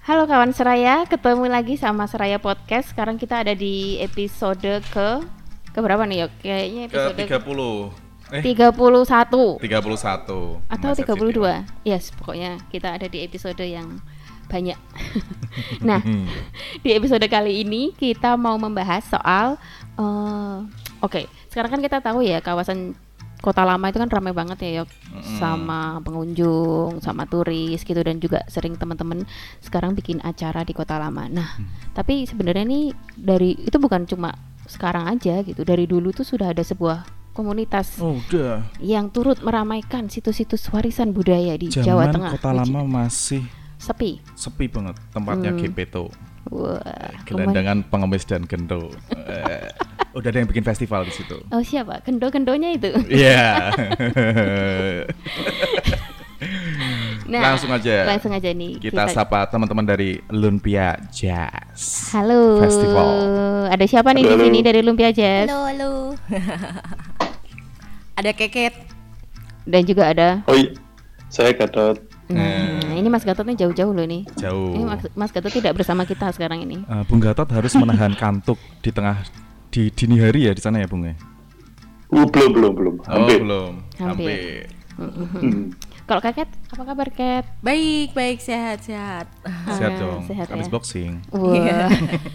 Halo kawan Seraya, ketemu lagi sama Seraya Podcast. Sekarang kita ada di episode ke ke berapa nih, Yok? Kayaknya Ke episode 30. Eh, 31 31. atau Masa 32. Yes, pokoknya kita ada di episode yang banyak. nah, Hmm. di episode kali ini kita mau membahas soal eh, oke, sekarang kan kita tahu ya kawasan Kota Lama itu kan ramai banget ya, Yok. Sama pengunjung, sama turis gitu dan juga sering teman-teman sekarang bikin acara di Kota Lama. Nah, tapi sebenarnya nih dari itu bukan cuma sekarang aja gitu. Dari dulu tuh sudah ada sebuah komunitas Oh, udah. yang turut meramaikan situs-situs warisan budaya di Zaman Jawa Tengah. Kota Lama masih sepi. sepi banget tempatnya Hmm. Gepeto. Wah, Gelandangan pengemis dan gendo. Udah ada yang bikin festival di situ. Oh siapa? Gendo-gendonya itu. Iya. Nah, langsung aja. Langsung aja nih. Kita, sapa teman-teman dari Lumpia Jazz. Halo. Festival. Ada siapa nih di sini halo. dari Lumpia Jazz? Halo, halo. Ada keket. Dan juga ada. Oh iya, saya Gatot. Nah, ini Mas Gatot nih jauh-jauh loh nih. Jauh. Ini Mas, Mas Gatot tidak bersama kita sekarang ini. Eh, Bung Gatot harus menahan kantuk di tengah di dini hari ya di sana ya Bung ya? Uh, belum, belum, belum. Oh, Hampir. belum. Hampir. Hampir. Hmm. Kalau Kakek, apa kabar Ket? Baik, baik, sehat, sehat. Sehat Ah, dong. sehat Habis ya. boxing. Wah,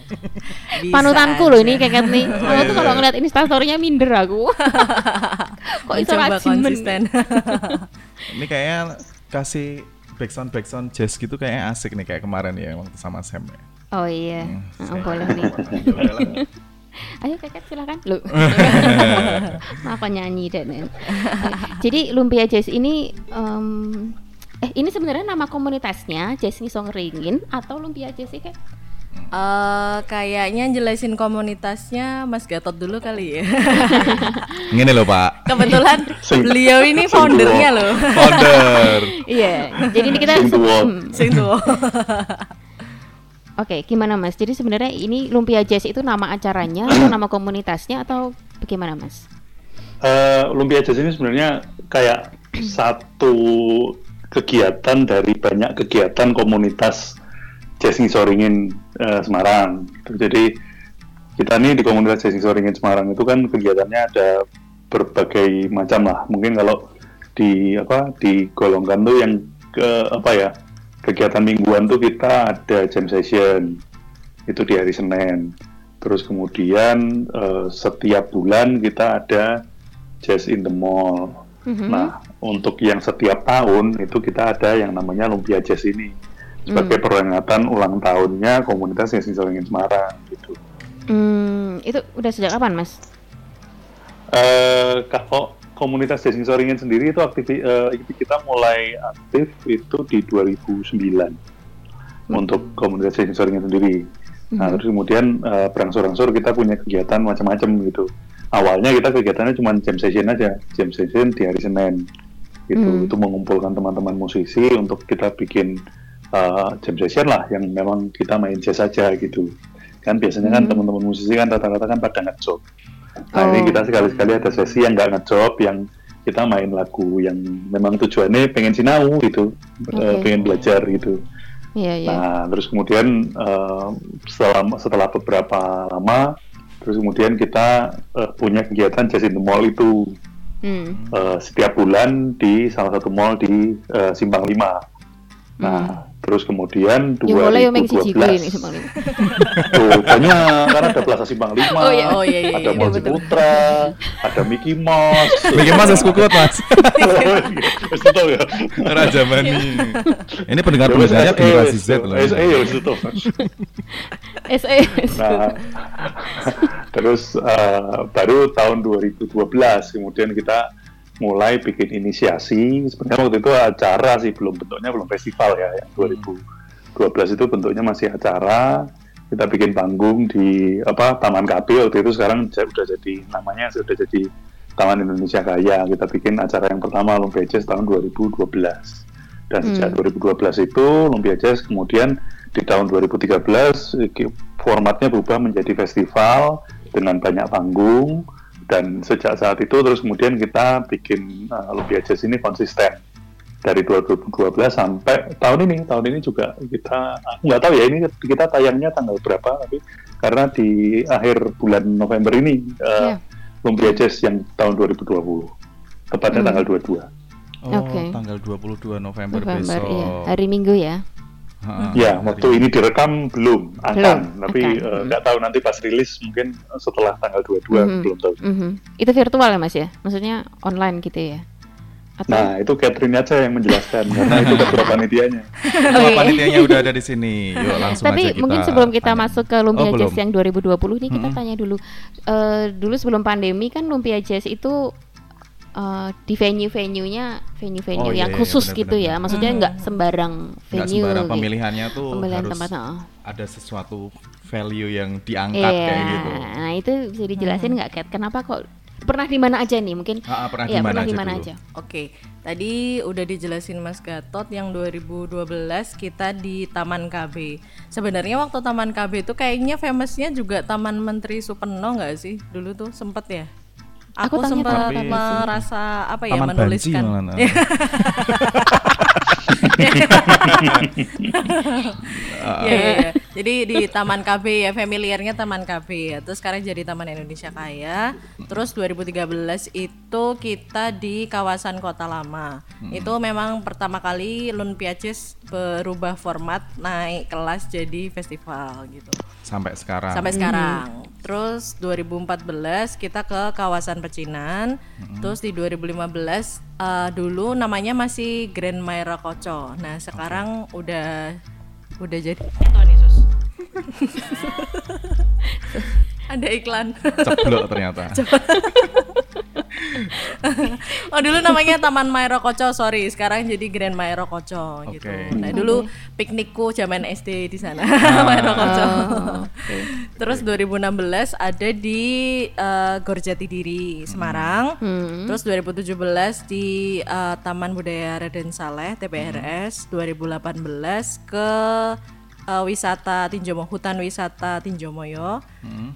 Bisa panutanku aja. loh ini Keket nih. Aku tuh iya. kalau ngeliat instastorynya minder aku. Kok Mencoba rajin konsisten. Ini kayaknya kasih backsound backsound jazz gitu kayaknya asik nih kayak kemarin ya waktu sama Sam ya. Oh iya, Hmm, Ah, saya- boleh nih. Ayo Keket silakan. Lu. Apa nyanyi dan Jadi Lumpia Jazz ini em, eh ini sebenarnya nama komunitasnya Jazz Ngisong Ringin atau Lumpia Jazz sih Kek? Eh, kayaknya jelasin komunitasnya Mas Gatot dulu kali ya. Ini loh Pak, Kebetulan beliau ini foundernya loh. founder. Iya. Jadi ini kita Sing tua. Hmm, Sing. Oke, gimana Mas? Jadi sebenarnya ini Lumpia Jazz itu nama acaranya atau nama komunitasnya atau bagaimana Mas? Eh, Lumpia Jazz ini sebenarnya kayak satu kegiatan dari banyak kegiatan komunitas Jazz Ngisoringin eh, Semarang. Jadi kita nih di komunitas Jazz Ngisoringin Semarang itu kan kegiatannya ada berbagai macam lah. Mungkin kalau di apa digolongkan tuh yang ke apa ya kegiatan mingguan tuh kita ada jam session itu di hari Senin. Terus kemudian eh, setiap bulan kita ada Jazz in the Mall. Mhm. Nah, untuk yang setiap tahun itu kita ada yang namanya Lumpia Jazz ini sebagai peringatan ulang tahunnya komunitas Jazz Ngisoringin Semarang gitu. Hmm, itu udah sejak kapan Mas? Eh, kalau komunitas Jazz Ngisoringin sendiri itu aktif eh, itu kita mulai aktif itu di 2009 untuk komunitas Jazz Ngisoringin sendiri. Nah, terus kemudian eh, berangsur-angsur kita punya kegiatan macam-macam gitu. Awalnya kita kegiatannya cuma jam session aja, jam session di hari Senin. Gitu, Hmm. itu mengumpulkan teman-teman musisi untuk kita bikin eh, jam session lah yang memang kita main jazz aja gitu. Kan biasanya kan Hmm. teman-teman musisi kan rata-rata kan pada ngejob. Nah, ini Oh. kita sekali-sekali ada sesi yang nggak ngejob yang kita main lagu yang memang tujuannya pengen sinau gitu, eh, Oke. pengen belajar gitu. Iya, iya. Nah, terus kemudian eh, setelah setelah beberapa lama, terus kemudian kita eh, punya kegiatan Jazz in the Mall itu Hmm. eh, setiap bulan di salah satu mall di eh, Simpang 5. Nah, terus kemudian gue ini 2012 Simpang Lima. Tuh, banyak kan ada Plaza Simpang 5, Oh, iya. Oh, iya, iya, ada iya, Mall betul. Ciputra, ada Mickey Mouse. Mas es kukut mas. Wis tutup ya. Raja Mani. Ini pendengar Ya pendengarnya generasi wis Z loh. SE ya tutup. SE. Nah, terus eh, baru tahun 2012 kemudian kita mulai bikin inisiasi. Sebenarnya waktu itu acara sih belum bentuknya belum festival ya. Yang 2012 itu bentuknya masih acara. Kita bikin panggung di apa Taman KP waktu itu sekarang j- udah jadi namanya sudah jadi Taman Indonesia Kaya. Kita bikin acara yang pertama Lumpia Jazz tahun 2012. Dan sejak 2012 itu Lumpia Jazz kemudian di tahun 2013 eh, formatnya berubah menjadi festival dengan banyak panggung dan sejak saat itu terus kemudian kita bikin uh, Lumpia Jazz ini konsisten dari 2012 sampai tahun ini tahun ini juga kita aku nggak tahu ya ini kita tayangnya tanggal berapa tapi karena di akhir bulan November ini uh, Iya. Lumpia Jazz yang tahun 2020 tepatnya Hmm. tanggal 22 Oh, Oke. tanggal 22 November, November besok. iya hari Minggu ya Ya hari- waktu ini direkam belum akan Belum, tapi eh, nggak tahu nanti pas rilis mungkin setelah tanggal 22 Mhm. belum tahu Mhm. itu virtual ya mas ya maksudnya online gitu ya atau nah itu Catherine aja yang menjelaskan karena itu ketua panitianya Oh, panitianya udah ada di sini. Yuk langsung Tapi aja kita mungkin sebelum kita tanya. masuk ke Lumpia Oh, belum. Jazz yang 2020 nih kita Mm-mm. tanya dulu. Eh, dulu sebelum pandemi kan Lumpia Jazz itu eh, di venue-venue-nya venue-venue Oh, iya, yang iya, khusus benar, gitu ya. Maksudnya nggak sembarang Nggak venue. sembarang gitu. pemilihannya tuh Pemilihan harus tempat. oh. ada sesuatu value yang diangkat Iya. kayak gitu. Nah, itu bisa dijelasin nggak Kat? Kenapa kok pernah di mana aja nih? Mungkin Ha-ha, pernah Iya, di mana aja dulu? aja? Oke, tadi udah dijelasin Mas Gatot yang 2012 kita di Taman KB. Sebenarnya waktu Taman KB itu kayaknya famousnya juga Taman Menteri Supeno nggak sih? Dulu tuh sempet ya. Aku Aku, sempat merasa apa ya Taman menuliskan. iya. Jadi di Taman KB ya, familiarnya Taman KB ya. Terus sekarang jadi Taman Indonesia Kaya. Terus 2013 itu kita di kawasan Kota Lama. Itu memang pertama kali Lumpia Jazz berubah format, naik kelas jadi festival gitu. Sampai sekarang. Sampai sekarang. Terus 2014 kita ke kawasan Pecinan. Terus di 2015 eh, dulu namanya masih Grand Maira Koco. Nah, sekarang udah udah jadi Tuhan Yesus. Ada iklan. Ceblok ternyata. oh dulu namanya Taman Mairo Koco, sorry. Sekarang jadi Grand Mairo Koco gitu. Oke. Nah dulu piknikku zaman SD di sana Ah. Mairo Koco. Oke. Terus 2016 ada di eh, Gor Jati Diri Semarang. Hmm. Terus 2017 di eh, Taman Budaya Raden Saleh TPRS. 2018 ke eh, wisata Tinjomo hutan wisata Tinjomoyo.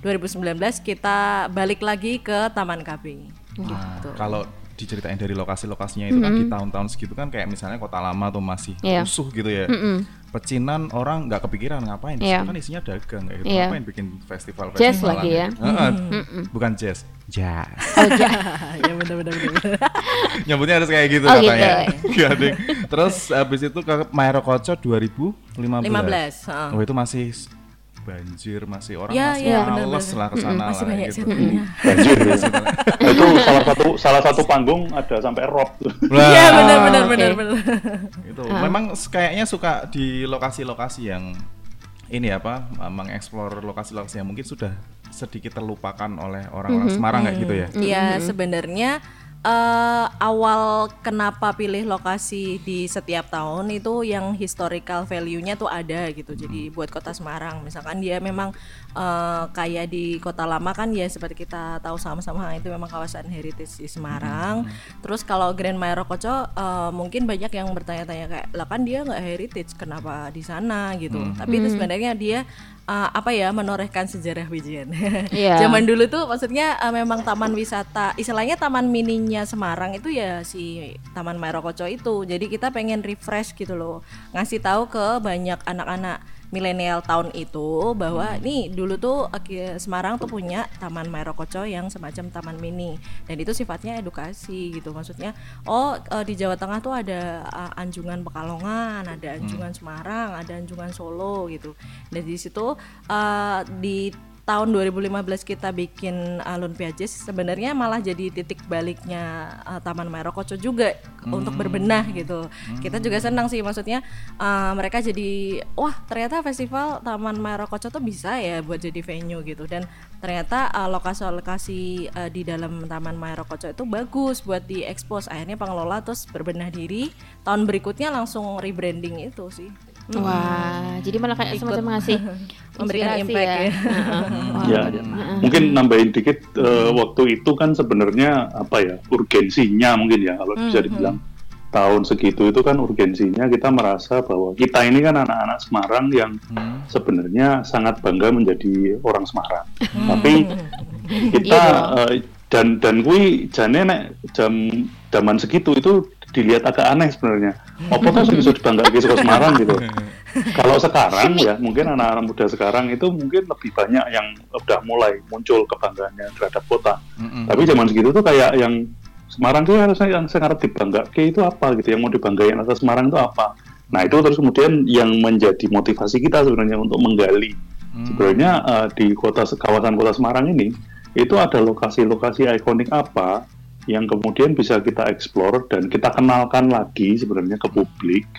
2019 kita balik lagi ke Taman KB. Nah, Gitu. kalau diceritain dari lokasi-lokasinya itu kan di tahun-tahun segitu kan kayak misalnya kota lama tuh masih Iya. rusuh gitu ya. Pecinan orang nggak kepikiran ngapain, Iya. situ kan isinya dagang kayak gitu. Iya. Ngapain bikin festival Jazz festivalan lagi ya. gitu. Heeh, Bukan jazz, jazz. Oh, ya benar benar benar. Nyebutnya harus kayak gitu Oh, katanya. gitu. Gading. Terus habis itu ke Mairo Koco 2015. 15, heeh. Oh itu masih banjir, masih orang Ya, masih ya, males benar-benar. lah ke sana Masih lah banyak gitu. banjir ya. itu salah satu salah satu panggung ada sampai rob tuh Iya benar benar benar benar. itu memang s- kayaknya suka di lokasi-lokasi yang ini apa mengeksplor lokasi-lokasi yang mungkin sudah sedikit terlupakan oleh orang-orang Semarang kayak gitu ya. Iya sebenarnya eh, awal kenapa pilih lokasi di setiap tahun itu yang historical value-nya tuh ada gitu. Jadi buat kota Semarang misalkan dia memang eh, kayak di kota lama kan ya seperti kita tahu sama-sama itu memang kawasan heritage di Semarang. Terus kalau Grand Mairo Koco eh, mungkin banyak yang bertanya-tanya kayak lah kan dia nggak heritage kenapa di sana gitu. Tapi itu sebenarnya dia eh, apa ya menorehkan sejarah Wijian. Iya. Zaman dulu tuh maksudnya eh, memang taman wisata, istilahnya taman mininya Semarang itu ya si Taman Marokoco itu. Jadi kita pengen refresh gitu loh, ngasih tahu ke banyak anak-anak milenial tahun itu bahwa nih dulu tuh Semarang tuh punya Taman Marokoco yang semacam taman mini. Dan itu sifatnya edukasi gitu. Maksudnya oh eh, di Jawa Tengah tuh ada Anjungan Pekalongan ada Anjungan Semarang ada Anjungan Solo gitu. Dan di situ eh, di tahun 2015 kita bikin Alun Piajes sebenarnya malah jadi titik baliknya uh, Taman Marokoco juga untuk berbenah gitu. Kita juga senang sih maksudnya uh, mereka jadi wah ternyata festival Taman Marokoco tuh bisa ya buat jadi venue gitu dan ternyata uh, lokasi-lokasi uh, di dalam Taman Marokoco itu bagus buat diekspos. Akhirnya pengelola terus berbenah diri tahun berikutnya langsung rebranding itu sih. Wah, jadi malah kayak Ikut. semacam ngasih Memberikan impact ya. Ya, ya. mungkin nambahin dikit eh, waktu itu kan sebenarnya apa ya urgensinya mungkin ya kalau bisa dibilang. tahun segitu itu kan urgensinya kita merasa bahwa kita ini kan anak-anak Semarang yang sebenarnya sangat bangga menjadi orang Semarang. Tapi kita Iya. eh, dan dan kui jane nek jam zaman segitu itu dilihat agak aneh sebenarnya. Apa tuh bisa dibanggakan ke Semarang gitu. Kalau sekarang ya mungkin anak-anak muda sekarang itu mungkin lebih banyak yang udah mulai muncul kebanggaannya terhadap kota. Tapi zaman segitu tuh kayak yang Semarang tuh harusnya yang sangat dibanggakan itu apa gitu, yang mau dibanggain atas Semarang itu apa. Nah itu terus kemudian yang menjadi motivasi kita sebenarnya untuk menggali. Sebenarnya eh, di kota kawasan kota Semarang ini itu ada lokasi-lokasi ikonik apa yang kemudian bisa kita explore dan kita kenalkan lagi sebenarnya ke publik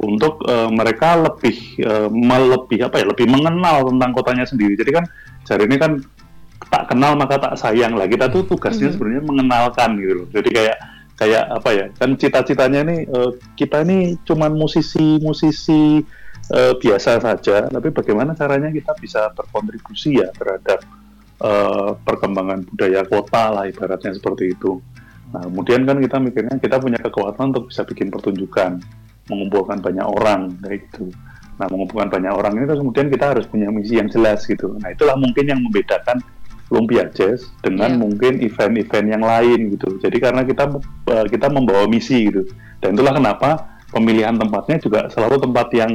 untuk eh, mereka lebih eh, melebih apa ya lebih mengenal tentang kotanya sendiri. Jadi kan jari ini kan tak kenal maka tak sayang lah. Kita tuh tugasnya sebenarnya mengenalkan gitu loh. Jadi kayak kayak apa ya? Kan cita-citanya ini eh, kita ini cuman musisi-musisi eh, biasa saja, tapi bagaimana caranya kita bisa berkontribusi ya terhadap eh, perkembangan budaya kota lah ibaratnya seperti itu. Nah, kemudian kan kita mikirnya kita punya kekuatan untuk bisa bikin pertunjukan, mengumpulkan banyak orang kayak gitu. Nah, mengumpulkan banyak orang ini terus kemudian kita harus punya misi yang jelas gitu. Nah, itulah mungkin yang membedakan Lumpia Jazz dengan Iya. mungkin event-event yang lain gitu. Jadi karena kita eh, kita membawa misi gitu. Dan itulah kenapa pemilihan tempatnya juga selalu tempat yang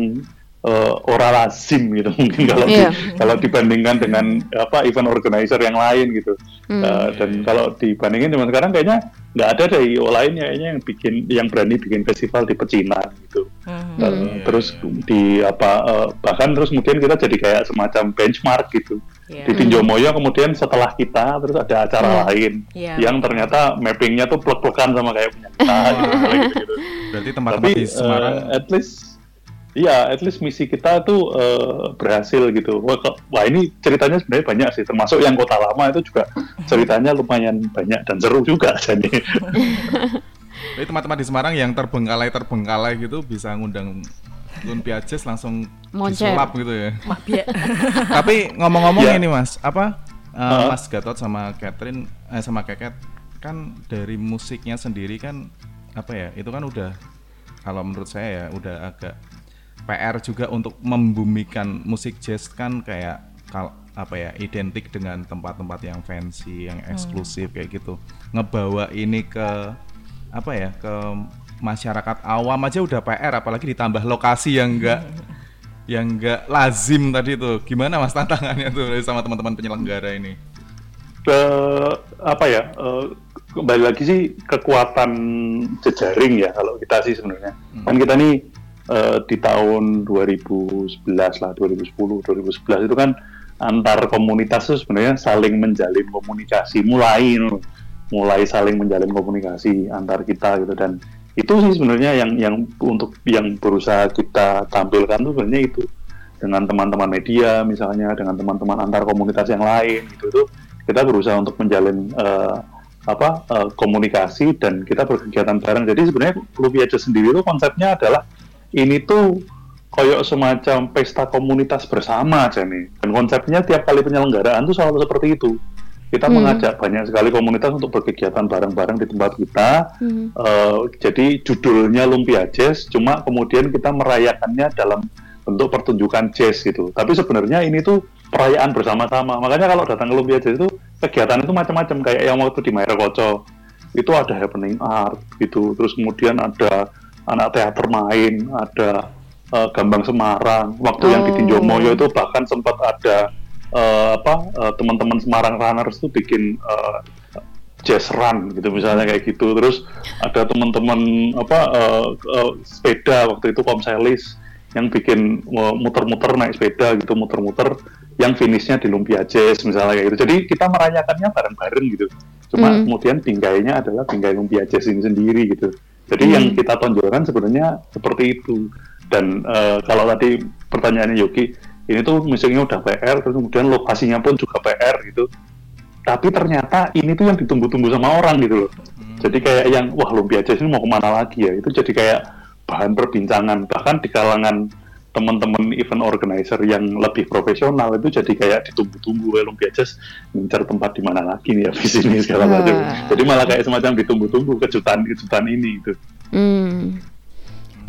eh, ora lazim gitu mungkin kalau di- Iya. kalau dibandingkan dengan apa event organizer yang lain gitu. Hmm. Eh, dan kalau dibandingin zaman sekarang kayaknya nggak ada deh IO lain kayaknya yang bikin yang berani bikin festival di pecinan gitu. Mhm. Eh, Iya, terus di apa eh, bahkan terus kemudian kita jadi kayak semacam benchmark gitu. Iya. Di Tinjomoyo kemudian setelah kita terus ada acara Iya. lain Iya. yang ternyata mappingnya tuh plek-plekan sama kayak punya kita gitu, misalnya gitu-gitu. Berarti tempat-tempat di Semarang eh, at least Iya, at least misi kita tuh eh, berhasil gitu. Wah, kok- wah, ini ceritanya sebenarnya banyak sih, termasuk yang kota lama itu juga ceritanya lumayan banyak dan seru juga jadi. Jadi tempat-tempat di Semarang yang terbengkalai terbengkalai gitu bisa ngundang Lumpia Jazz langsung Moncer. disulap gitu ya. Tapi ngomong-ngomong Ya. ini Mas, apa uh, Hah? Mas Gatot sama Catherine eh, sama Keket kan dari musiknya sendiri kan apa ya? Itu kan udah kalau menurut saya ya udah agak PR juga untuk membumikan musik jazz kan kayak kal apa ya identik dengan tempat-tempat yang fancy, yang eksklusif kayak gitu. Ngebawa ini ke apa ya? ke masyarakat awam aja udah PR apalagi ditambah lokasi yang enggak yang enggak lazim tadi tuh. Gimana Mas tantangannya tuh dari sama teman-teman penyelenggara ini? ke apa ya eh, kembali lagi sih kekuatan jejaring ya kalau kita sih sebenarnya kan kita nih eh, di tahun 2011 lah 2010 2011 itu kan antar komunitas itu sebenarnya saling menjalin komunikasi mulai mulai saling menjalin komunikasi antar kita gitu. Dan itu sih sebenarnya yang yang untuk yang berusaha kita tampilkan tuh sebenarnya itu. Dengan teman-teman media misalnya dengan teman-teman antar komunitas yang lain gitu itu kita berusaha untuk menjalin eh, apa eh, komunikasi dan kita berkegiatan bareng. Jadi sebenarnya Lumpia Jazz sendiri itu konsepnya adalah ini tuh koyok semacam pesta komunitas bersama aja nih dan konsepnya tiap kali penyelenggaraan tuh selalu seperti itu kita Hmm. mengajak banyak sekali komunitas untuk berkegiatan bareng-bareng di tempat kita Hmm. Eh, jadi judulnya Lumpia Jazz, cuma kemudian kita merayakannya dalam bentuk pertunjukan jazz gitu. Tapi sebenarnya ini tuh perayaan bersama-sama. Makanya kalau datang ke Lumpia Jazz itu kegiatan itu macam-macam kayak yang waktu di Maira Koco itu ada happening art gitu. Terus kemudian ada anak teater main, ada eh, Gambang Semarang. Waktu yang di Oh. Tinjomoyo itu bahkan sempat ada eh, apa eh, teman-teman Semarang Runners tuh bikin eh, jazz run gitu misalnya kayak gitu terus ada teman-teman apa eh, eh, sepeda waktu itu komselis yang bikin muter-muter naik sepeda gitu muter-muter yang finishnya di lumpia jazz misalnya kayak gitu jadi kita merayakannya bareng-bareng gitu cuma Hmm. kemudian binggainya adalah binggai lumpia jazz ini sendiri gitu jadi Hmm. yang kita tonjolkan sebenarnya seperti itu dan eh, kalau tadi pertanyaannya Yogi ini tuh musiknya udah PR terus kemudian lokasinya pun juga PR gitu tapi ternyata ini tuh yang ditunggu-tunggu sama orang gitu loh. Jadi kayak yang wah lumpia jazz ini mau ke mana lagi ya? Itu jadi kayak bahan perbincangan bahkan di kalangan teman-teman event organizer yang lebih profesional itu jadi kayak ditunggu-tunggu ya lumpia jazz ngincar tempat di mana lagi nih habis ini segala macam. Wah. Jadi malah kayak semacam ditunggu-tunggu kejutan-kejutan ini gitu. Hmm.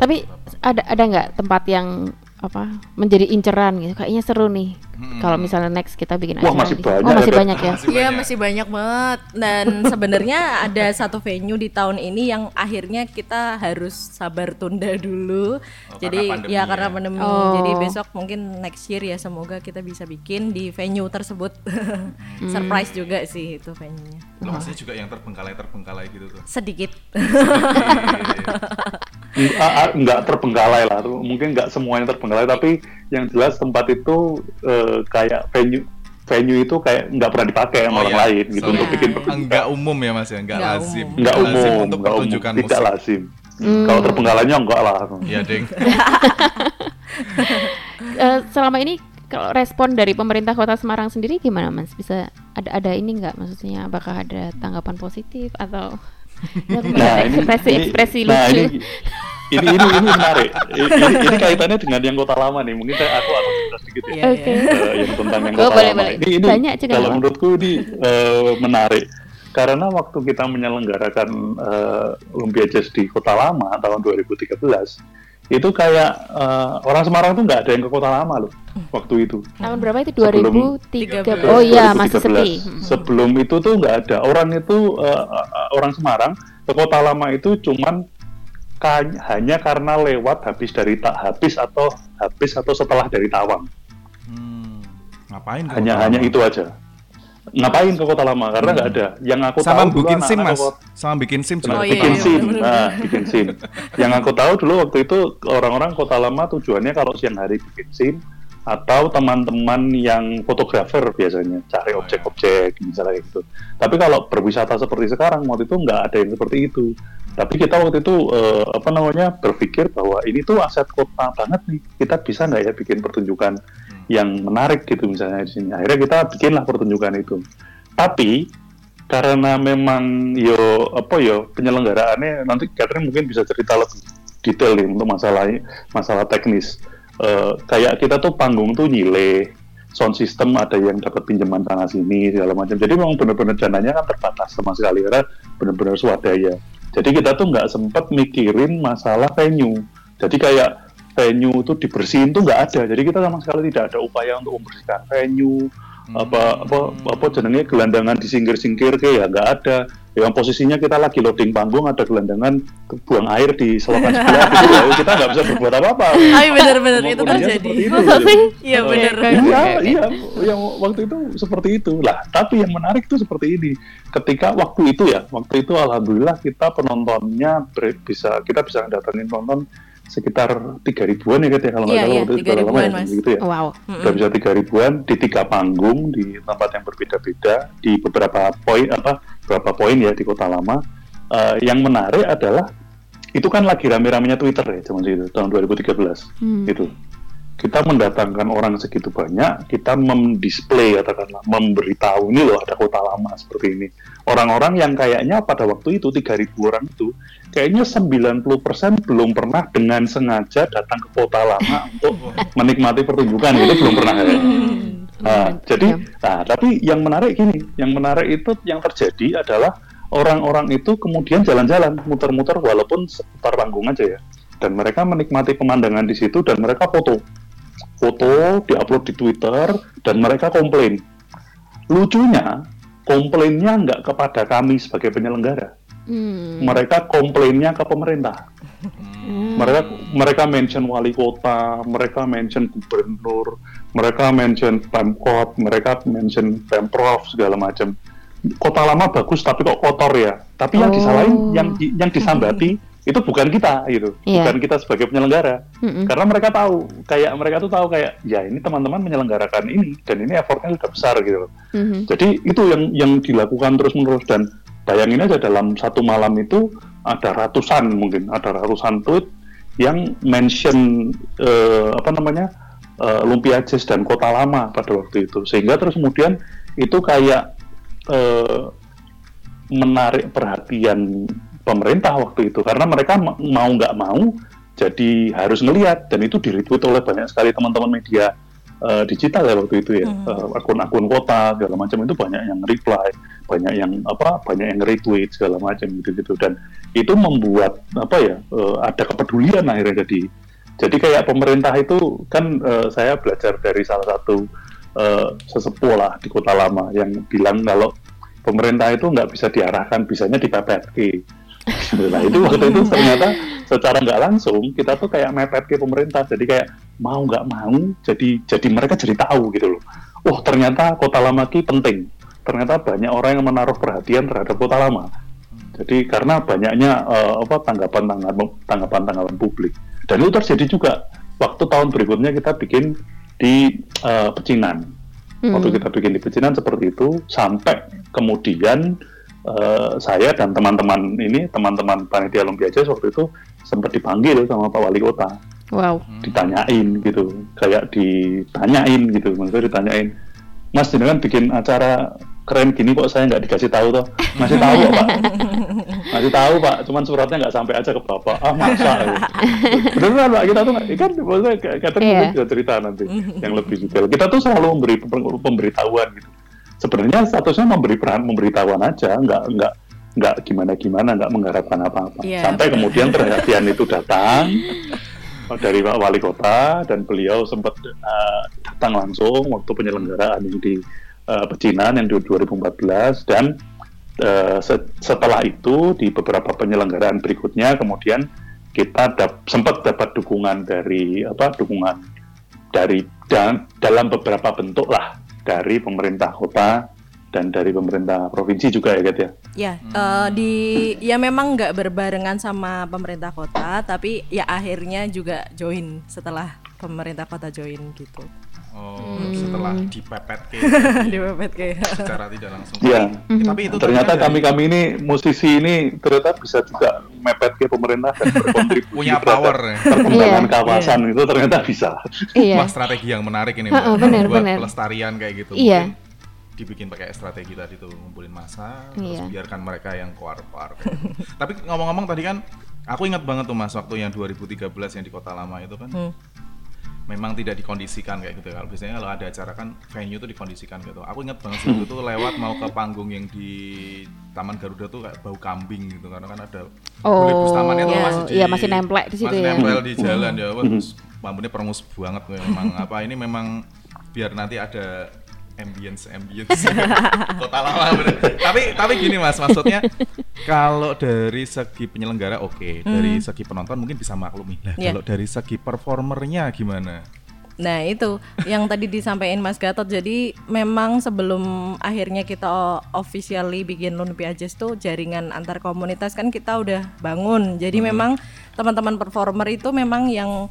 Tapi ada ada nggak tempat yang apa menjadi inceran gitu? Kayaknya seru nih Kalau misalnya next kita bikin Wah, acara masih di- banyak Oh, masih ya, banyak ya. Iya masih banyak banget dan sebenarnya ada satu venue di tahun ini yang akhirnya kita harus sabar tunda dulu. Jadi karena pandemi ya ya. karena pandemi. Oh. Jadi besok mungkin next year ya semoga kita bisa bikin di venue tersebut. Surprise juga sih itu venue-nya. Lo maksudnya juga yang terbengkalai-terbengkalai gitu tuh. Sedikit. Nggak, ah, nggak terbengkalai lah, mungkin nggak semuanya terbengkalai, tapi yang jelas tempat itu eh, kayak venue venue itu kayak nggak pernah dipakai sama Oh, orang iya. lain gitu Sorry. untuk bikin enggak umum ya Mas ya, enggak Nggak lazim. umum. nggak lazim umum, untuk nggak umum, pertunjukan tidak musik. lazim. Kalau terbengkalainya enggak lah. Iya, Ding. Eh, selama ini kalau respon dari pemerintah Kota Semarang sendiri gimana Mas? Bisa ada ada ini nggak maksudnya apakah ada tanggapan positif atau ya, Nah, ini- ekspresi ini- ekspresi nah, lucu? ini, ini ini ini menarik. Ini, ini, ini kaitannya dengan yang kota lama nih. Mungkin saya aku harus cerita sedikit ya. Iya, Oke. iya. Eh, yang tentang yang Oh, kota boleh, lama. boleh. Ini, ini Banyak juga kalau nggak menurutku ini eh, menarik karena waktu kita menyelenggarakan eh, Olympia Jazz di Kota Lama tahun 2013 itu kayak eh, orang Semarang tuh nggak ada yang ke Kota Lama loh waktu itu. Tahun berapa itu? Sebelum- 2003. Oh iya, masih 2013. sepi. Hmm. Sebelum itu tuh nggak ada orang itu eh, orang Semarang ke Kota Lama itu cuman ka- hanya karena lewat habis dari tak habis atau habis atau setelah dari Tawang. Hmm, ngapain hanya hanya itu aja. Ngapain ke Kota Lama? Karena nggak ada. Yang aku sama tahu dulu bikin SIM Mas. kota- Sama bikin SIM juga. Oh, iya, bikin Kota iya, SIM, nah, bikin SIM. Yang aku tahu dulu waktu itu orang-orang Kota Lama tujuannya kalau siang hari bikin SIM atau teman-teman yang fotografer biasanya cari Oh, objek-objek misalnya gitu. Tapi kalau berwisata seperti sekarang waktu itu nggak ada yang seperti itu. Tapi kita waktu itu eh, apa namanya berpikir bahwa ini tuh aset kota banget nih. Kita bisa nggak ya bikin pertunjukan yang menarik gitu misalnya di sini. Akhirnya kita bikinlah pertunjukan itu. Tapi karena memang yo apa yo penyelenggaraannya nanti Catherine mungkin bisa cerita lebih detail nih untuk masalah masalah teknis. Eh, kayak kita tuh panggung tuh nyile, sound system ada yang dapat pinjaman tanah sini segala macam. Jadi memang benar-benar dananya kan terbatas sama sekali karena benar-benar swadaya. Jadi kita tuh nggak sempat mikirin masalah venue. Jadi kayak venue itu dibersihin tuh nggak ada. Jadi kita sama sekali tidak ada upaya untuk membersihkan venue apa apa apa jenenge gelandangan disingkir-singkir ke ya nggak ada yang posisinya kita lagi loading panggung ada gelandangan buang air di selokan sebelah gitu ya kita nggak bisa berbuat apa-apa Tapi bener-bener itu terjadi. itu, Masa gitu. sih? Iya oke, Iya, oke. iya, yang waktu itu seperti itu lah. Tapi yang menarik tuh seperti ini. Ketika waktu itu ya, waktu itu alhamdulillah kita penontonnya bisa kita bisa datangin penonton sekitar tiga ribuan ya Kat, ya kalau nggak Iya, salah iya, waktu itu 3 udah lama ya, gitu ya. Wow. Udah bisa tiga ribuan di tiga panggung di tempat yang berbeda-beda di beberapa poin apa beberapa poin ya di kota lama. Eh, yang menarik adalah itu kan lagi rame-ramenya Twitter ya zaman itu tahun 2013 Hmm. gitu. Kita mendatangkan orang segitu banyak, kita mendisplay katakanlah memberitahu ini loh ada kota lama seperti ini. Orang-orang yang kayaknya pada waktu itu 3000 orang itu kayaknya 90% belum pernah dengan sengaja datang ke kota lama untuk menikmati pertunjukan itu belum pernah ya. Nah, jadi, nah, tapi yang menarik gini, yang menarik itu yang terjadi adalah orang-orang itu kemudian jalan-jalan, muter-muter walaupun seputar panggung aja ya, dan mereka menikmati pemandangan di situ dan mereka foto, foto diupload di Twitter dan mereka komplain. Lucunya, komplainnya nggak kepada kami sebagai penyelenggara, Hmm. mereka komplainnya ke pemerintah mereka mereka mention wali kota, mereka mention gubernur, mereka mention pemkot, mereka mention pemprov segala macam. Kota lama bagus tapi kok kotor ya. Tapi yang Oh. disalahin, yang yang disambati itu bukan kita gitu, Iya. bukan kita sebagai penyelenggara. Mm-mm. Karena mereka tahu, kayak mereka tuh tahu kayak ya ini teman-teman menyelenggarakan ini dan ini effortnya sudah besar gitu. loh. Mhm. Jadi itu yang yang dilakukan terus menerus dan bayangin aja dalam satu malam itu ada ratusan mungkin ada ratusan tweet yang mention eh, apa namanya eh, Lumpia Jazz dan Kota Lama pada waktu itu sehingga terus kemudian itu kayak eh, menarik perhatian pemerintah waktu itu karena mereka ma- mau nggak mau jadi harus ngelihat dan itu di retweet oleh banyak sekali teman-teman media eh, digital ya waktu itu ya. Eh, akun-akun kota segala macam itu banyak yang reply banyak yang apa banyak yang retweet segala macam gitu-gitu. Dan itu membuat apa ya eh, ada kepedulian akhirnya jadi. Jadi kayak pemerintah itu kan eh, saya belajar dari salah satu eh, sesepuh lah di kota lama yang bilang kalau pemerintah itu nggak bisa diarahkan, bisanya dipepet Nah itu waktu itu ternyata secara nggak langsung kita tuh kayak mepet ke pemerintah, jadi kayak mau nggak mau, jadi jadi mereka jadi tahu gitu loh. Wah ternyata kota lama ki penting. Ternyata banyak orang yang menaruh perhatian terhadap kota lama. Jadi karena banyaknya uh, apa tanggapan-tanggapan tanggapan-tanggapan publik. Dan itu terjadi juga waktu tahun berikutnya kita bikin di uh, Pecinan. Hmm. Waktu kita bikin di Pecinan seperti itu sampai kemudian uh, saya dan teman-teman ini teman-teman panitia Lumpiaja waktu itu sempat dipanggil sama Pak Wali Kota. Wow. Ditanyain gitu, kayak ditanyain gitu, maksudnya ditanyain, Mas ini kan bikin acara keren gini kok saya nggak dikasih tahu toh masih tahu pak masih tahu pak cuman suratnya nggak sampai aja ke bapak ah masa beneran pak kita tuh kan maksudnya kata yeah. juga cerita nanti yang lebih detail kita tuh selalu memberi pemberitahuan gitu sebenarnya statusnya memberi peran pemberitahuan aja nggak nggak nggak gimana gimana nggak mengharapkan apa-apa yeah. sampai kemudian perhatian itu datang dari Pak Wali Kota dan beliau sempat uh, datang langsung waktu penyelenggaraan ini di uh, pecinan yang di 2014 dan uh, se setelah itu di beberapa penyelenggaraan berikutnya kemudian kita dap sempat dapat dukungan dari apa dukungan dari dan dalam beberapa bentuk lah dari pemerintah kota dan dari pemerintah provinsi juga ya, Gat ya. Ya, hmm. uh, di ya memang nggak berbarengan sama pemerintah kota, tapi ya akhirnya juga join setelah pemerintah kota join gitu. Oh, hmm. setelah dipepet ke dipepet ke secara tidak langsung. Iya. Ya, tapi itu ternyata kami kami ini musisi ini ternyata bisa juga mepet ke pemerintah dan berkontribusi punya power ya. perkembangan yeah. kawasan yeah. itu ternyata bisa. Iya. Wah, strategi yang menarik ini uh, uh, bener, buat bener. pelestarian kayak gitu. Iya. Mungkin dibikin pakai strategi tadi tuh ngumpulin masa iya. terus biarkan mereka yang keluar-keluar. Tapi ngomong-ngomong tadi kan aku ingat banget tuh Mas waktu yang 2013 yang di Kota Lama itu kan. Hmm memang tidak dikondisikan kayak gitu. Kalau biasanya kalau ada acara kan venue tuh dikondisikan gitu. Aku ingat banget waktu itu lewat mau ke panggung yang di Taman Garuda tuh kayak bau kambing gitu. Karena kan ada oh, bus tamannya tuh iya, masih di, iya masih nempel di situ masih ya. nempel di jalan. Ya wah bambunya perengus banget. Memang apa ini memang biar nanti ada ambience ambience kota lama bener. tapi tapi gini mas maksudnya kalau dari segi penyelenggara oke okay. hmm. dari segi penonton mungkin bisa maklumi nah yeah. kalau dari segi performernya gimana Nah itu yang tadi disampaikan Mas Gatot. Jadi memang sebelum akhirnya kita officially bikin Lumpia Jazz tuh jaringan antar komunitas kan kita udah bangun. Jadi hmm. memang teman-teman performer itu memang yang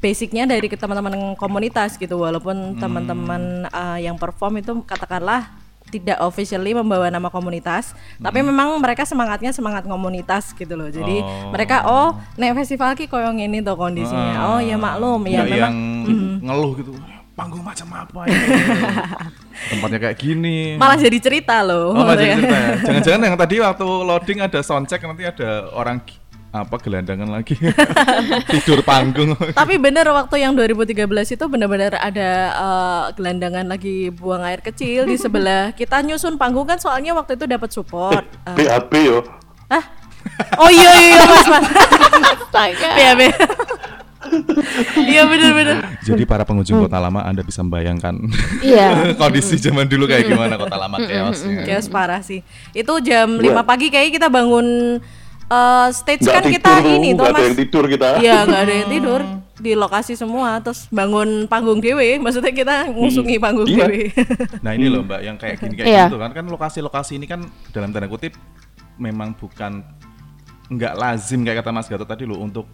basicnya dari teman-teman komunitas gitu walaupun hmm. teman-teman uh, yang perform itu katakanlah tidak officially membawa nama komunitas hmm. tapi memang mereka semangatnya semangat komunitas gitu loh jadi oh. mereka oh nek festival ki koyong ini tuh kondisinya ah. oh ya maklum ya memang yang mm. ngeluh gitu panggung macam apa ya tempatnya kayak gini malah jadi cerita loh oh, malah jadi cerita ya jangan-jangan yang tadi waktu loading ada soundcheck nanti ada orang apa gelandangan lagi tidur panggung tapi bener waktu yang 2013 itu benar-benar ada uh, gelandangan lagi buang air kecil di sebelah kita nyusun panggung kan soalnya waktu itu dapat support uh. Eh, BAB yo ah oh iya iya, iya mas mas BAB Iya benar-benar. Jadi para pengunjung kota lama Anda bisa membayangkan Iya. kondisi zaman dulu kayak gimana kota lama chaosnya. Chaos parah sih. Itu jam 5 iya. pagi kayak kita bangun uh, stage gak kan tidur, kita ini tuh mas. ada yang tidur kita. Iya nggak ada yang tidur di lokasi semua terus bangun panggung dewe maksudnya kita ngusungi hmm. panggung iya. dewe nah ini loh mbak yang kayak gini kayak iya. gitu kan kan lokasi-lokasi ini kan dalam tanda kutip memang bukan nggak lazim kayak kata Mas Gatot tadi loh untuk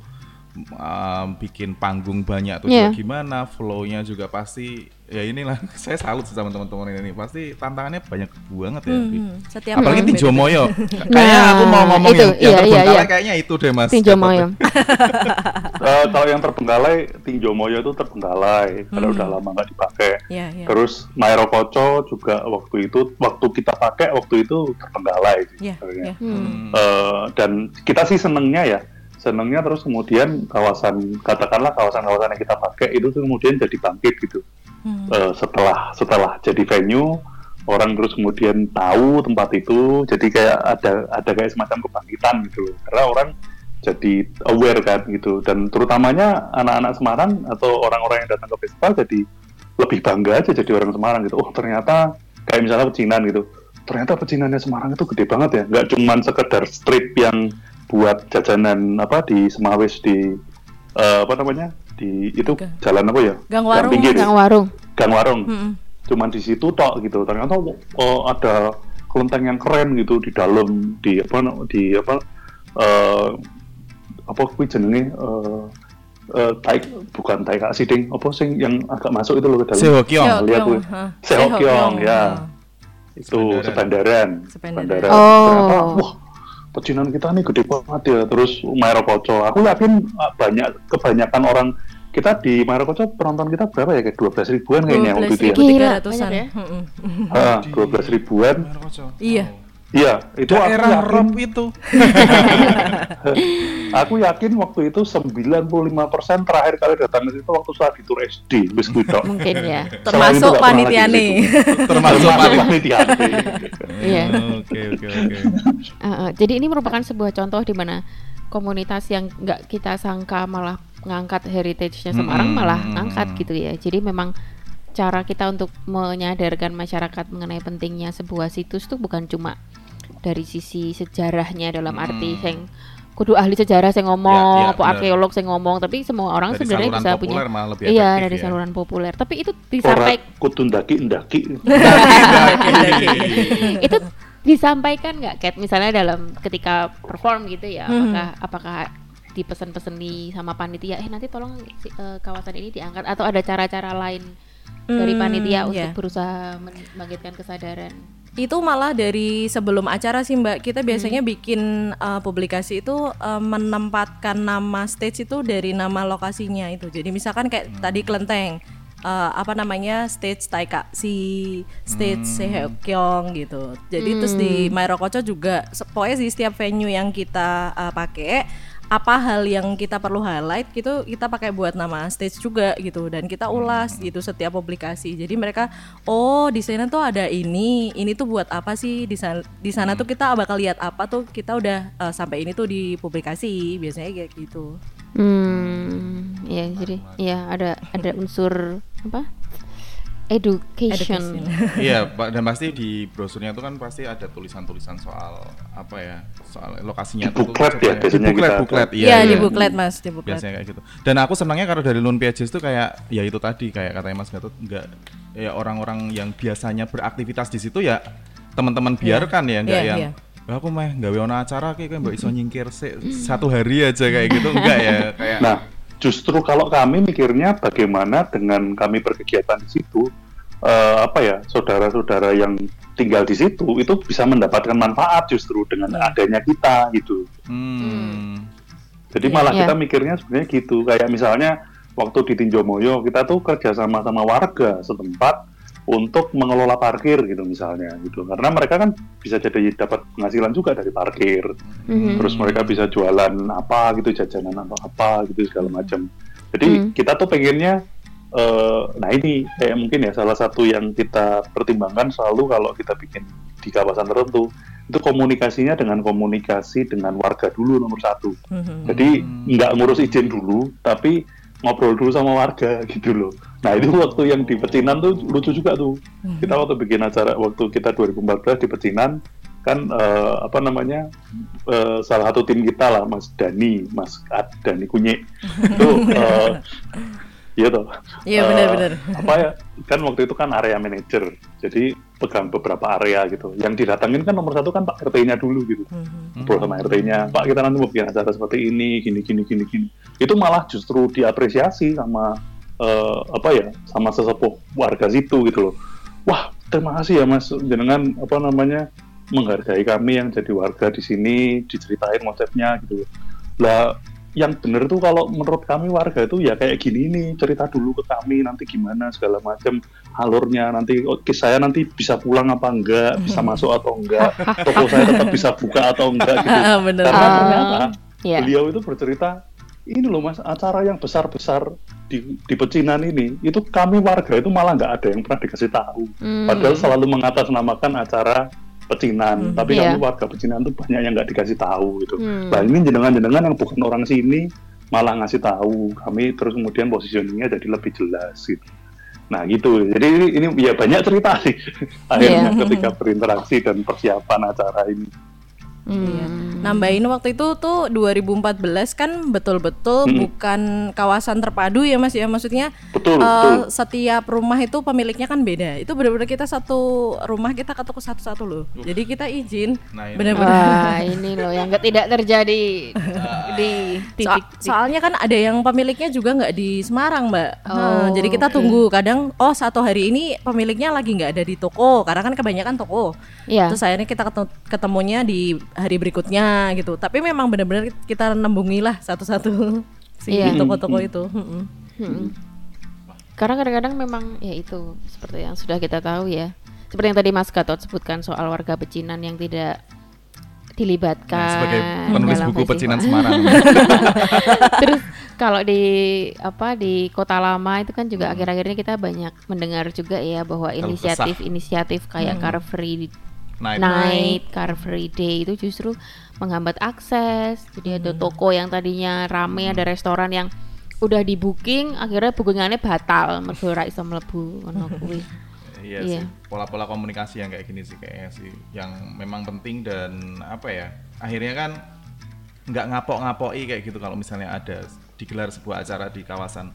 um, bikin panggung banyak tuh yeah. gimana flownya juga pasti ya inilah saya salut sama teman-teman ini. Pasti tantangannya banyak banget ya. Hmm, setiap apalagi Tinjo Moyo. Kayaknya aku mau ngomong itu, yang, iya, yang terbengkalai iya, iya. kayaknya itu deh mas Tinjo Moyo. Uh, kalau yang terbengkalai Tinjo Moyo itu terbengkalai. Hmm. kalau udah lama nggak dipakai. Yeah, yeah. terus Mairo Koco juga waktu itu waktu kita pakai waktu itu terbengkalai. Yeah, yeah. Hmm. Uh, dan kita sih senengnya ya. Senengnya terus kemudian kawasan katakanlah kawasan-kawasan yang kita pakai itu tuh kemudian jadi bangkit gitu hmm. uh, setelah setelah jadi venue orang terus kemudian tahu tempat itu jadi kayak ada ada kayak semacam kebangkitan gitu. Karena orang jadi aware kan gitu. Dan terutamanya anak-anak Semarang atau orang-orang yang datang ke festival jadi lebih bangga aja jadi orang Semarang gitu. Oh ternyata kayak misalnya pecinan gitu. Ternyata pecinannya Semarang itu gede banget ya. Nggak cuman sekedar strip yang buat jajanan apa di Semawis di eh, apa namanya di itu Gang- jalan apa ya Gang warung, pinggir ya? Gang warung. gang warung Mm-mm. cuman di situ tok gitu ternyata oh, ada kelenteng yang keren gitu di dalam di apa di apa eh apa kuwi jenenge eh eh, tai bukan tai kak siding apa sing yang agak masuk itu loh ke dalam Sehokyong. Lihat Sehokyong. Sehokyong, ya. itu Sebandaran. sebandaran Sebandaran. Oh. ternyata wah pecinan kita nih gede banget ya terus Marokoco aku yakin ah, banyak kebanyakan orang kita di Marokoco penonton kita berapa ya kayak 12 ribuan kayaknya waktu itu ya 12.300-an. banyak ya. Mm-mm. Ah, 12 ribuan Iya. Iya itu aku Daerah yakin rob itu. aku yakin waktu itu 95% terakhir kali datang ke situ waktu saat di tur SD wis kuwi. Mungkin ya. Termasuk panitia nih. Termasuk panitia Iya. Oke oke oke. Uh, jadi ini merupakan sebuah contoh di mana komunitas yang nggak kita sangka malah ngangkat heritage-nya Semarang Mm-mm, malah ngangkat gitu ya. Jadi memang cara kita untuk menyadarkan masyarakat mengenai pentingnya sebuah situs tuh bukan cuma dari sisi sejarahnya dalam arti Mm. yang kudu ahli sejarah saya ngomong, Ya, ya, apa benar. arkeolog saya ngomong, tapi semua orang Dari sebenarnya bisa populer punya malah lebih iya dari ya. saluran populer. Tapi itu disampaikan kudu ndaki ndaki. itu disampaikan nggak Kat misalnya dalam ketika perform gitu ya Mhm. apakah apakah dipesan-peseni sama panitia eh nanti tolong eh, kawasan ini diangkat atau ada cara-cara lain dari Hmm, panitia untuk iya. berusaha membangkitkan kesadaran Itu malah dari sebelum acara sih Mbak. Kita Hmm. biasanya bikin uh, publikasi itu uh, menempatkan nama stage itu dari nama lokasinya itu. Jadi misalkan kayak Hmm. tadi Kelenteng uh, apa namanya stage Taika si stage Sehokyong gitu. Jadi terus di Hmm. Mairokocho juga pokoknya di setiap venue yang kita uh, pakai apa hal yang kita perlu highlight gitu kita pakai buat nama stage juga gitu dan kita ulas gitu setiap publikasi. Jadi mereka oh di sana tuh ada ini ini tuh buat apa sih? Di sana di sana tuh kita bakal lihat apa tuh? Kita udah uh, sampai ini tuh di publikasi biasanya kayak gitu. Hmm ya jadi ya ada ada unsur apa education. Iya, Pak, dan pasti di brosurnya itu kan pasti ada tulisan-tulisan soal apa ya, soal lokasinya Di buklet ya, biasanya Di buklet, kita- buklet, iya. Iya iya. di buklet mas di buklet Biasanya kayak gitu. Dan aku senangnya kalau dari Lone Pages itu kayak ya itu tadi kayak katanya Mas Gatot enggak ya orang-orang yang biasanya beraktivitas di situ ya teman-teman biarkan ya enggak Iya, yang iya. "Lah, aku mah gawe ono acara kayak mbak iso nyingkir sih satu hari aja kayak gitu enggak ya kayak Nah, justru kalau kami mikirnya bagaimana dengan kami berkegiatan di situ, eh, apa ya, saudara-saudara yang tinggal di situ itu bisa mendapatkan manfaat justru dengan adanya kita gitu. hmm, Jadi malah Iya. kita mikirnya sebenarnya gitu, kayak misalnya waktu di Tinjomoyo kita tuh kerja sama sama warga setempat untuk mengelola parkir gitu misalnya gitu, karena mereka kan bisa jadi dapat penghasilan juga dari parkir Mhm. terus mereka bisa jualan apa gitu jajanan apa apa gitu segala macam jadi Hmm. kita tuh pengennya eh, nah ini kayak mungkin ya salah satu yang kita pertimbangkan selalu kalau kita bikin di kawasan tertentu itu komunikasinya dengan komunikasi dengan warga dulu nomor satu Mhm. jadi nggak ngurus izin dulu tapi ngobrol dulu sama warga gitu loh nah itu waktu yang di Pecinan tuh lucu juga tuh kita waktu bikin acara waktu kita 2014 di Pecinan kan eh, apa namanya eh, salah satu tim kita lah Mas Dani Mas Ad, Dani Kunye itu eh, iya toh Iya, benar-benar. apa ya kan waktu itu kan area manager jadi pegang beberapa area gitu yang didatangin kan nomor satu kan Pak RT-nya dulu gitu Mhm. ngobrol sama RT-nya, Pak kita nanti mau bikin acara seperti ini, gini gini gini gini. Itu malah justru diapresiasi sama eh, apa ya, sama sesepuh warga situ gitu loh. Wah terima kasih ya Mas, jenengan apa namanya menghargai kami yang jadi warga di sini, diceritain konsepnya gitu. Lah yang bener tuh kalau menurut kami warga itu ya kayak gini nih cerita dulu ke kami nanti gimana segala macam alurnya nanti oke saya nanti bisa pulang apa enggak bisa masuk atau enggak toko saya tetap bisa buka atau enggak gitu bener. karena Ah, ternyata ya beliau itu bercerita ini loh mas acara yang besar besar di di pecinan ini itu kami warga itu malah nggak ada yang pernah dikasih tahu Hmm. padahal selalu mengatasnamakan acara pecinan Hmm, tapi iya. kami warga pecinan itu banyak yang nggak dikasih tahu gitu Hmm. Nah ini jenengan-jenengan yang bukan orang sini malah ngasih tahu kami terus kemudian positioningnya jadi lebih jelas gitu. Nah gitu, jadi ini, ini ya banyak cerita sih akhirnya Iya. ketika berinteraksi dan persiapan acara ini. Iya. Hmm. Nambahin waktu itu tuh 2014 kan betul-betul Mm-mm. bukan kawasan terpadu ya Mas ya. Maksudnya Betul, eh, betul. setiap rumah itu pemiliknya kan beda. Itu benar-benar kita satu rumah kita ketuk satu-satu loh. Jadi kita izin Nah, ini. benar-benar. Wah, ini loh yang tidak terjadi di titik. So- soalnya kan ada yang pemiliknya juga nggak di Semarang, Mbak. Nah, Oh, jadi kita tunggu. Kadang, oh satu hari ini pemiliknya lagi nggak ada di toko, karena kan kebanyakan toko. Iya. Terus akhirnya kita ketemunya di hari berikutnya gitu. Tapi memang benar-benar kita nembungi lah satu-satu si Iya. toko-toko itu. Mm-mm. Hmm. Karena kadang-kadang memang ya itu seperti yang sudah kita tahu ya. Seperti yang tadi Mas Gatot sebutkan soal warga pecinan yang tidak dilibatkan Nah, sebagai penulis buku festival. pecinan Semarang. Terus kalau di apa di Kota Lama itu kan Hmm. juga akhir-akhir ini kita banyak mendengar juga ya bahwa inisiatif-inisiatif kayak Car Free Night. Night, Car Free Day itu justru menghambat akses. Jadi ada toko yang tadinya rame, ada restoran yang udah di booking, akhirnya bookingannya batal, mergo ora iso mlebu ngono kuwi. Iya Iya. sih, pola-pola komunikasi yang kayak gini sih kayaknya sih, yang memang penting dan apa ya, akhirnya kan nggak ngapok-ngapoki kayak gitu kalau misalnya ada digelar sebuah acara di kawasan,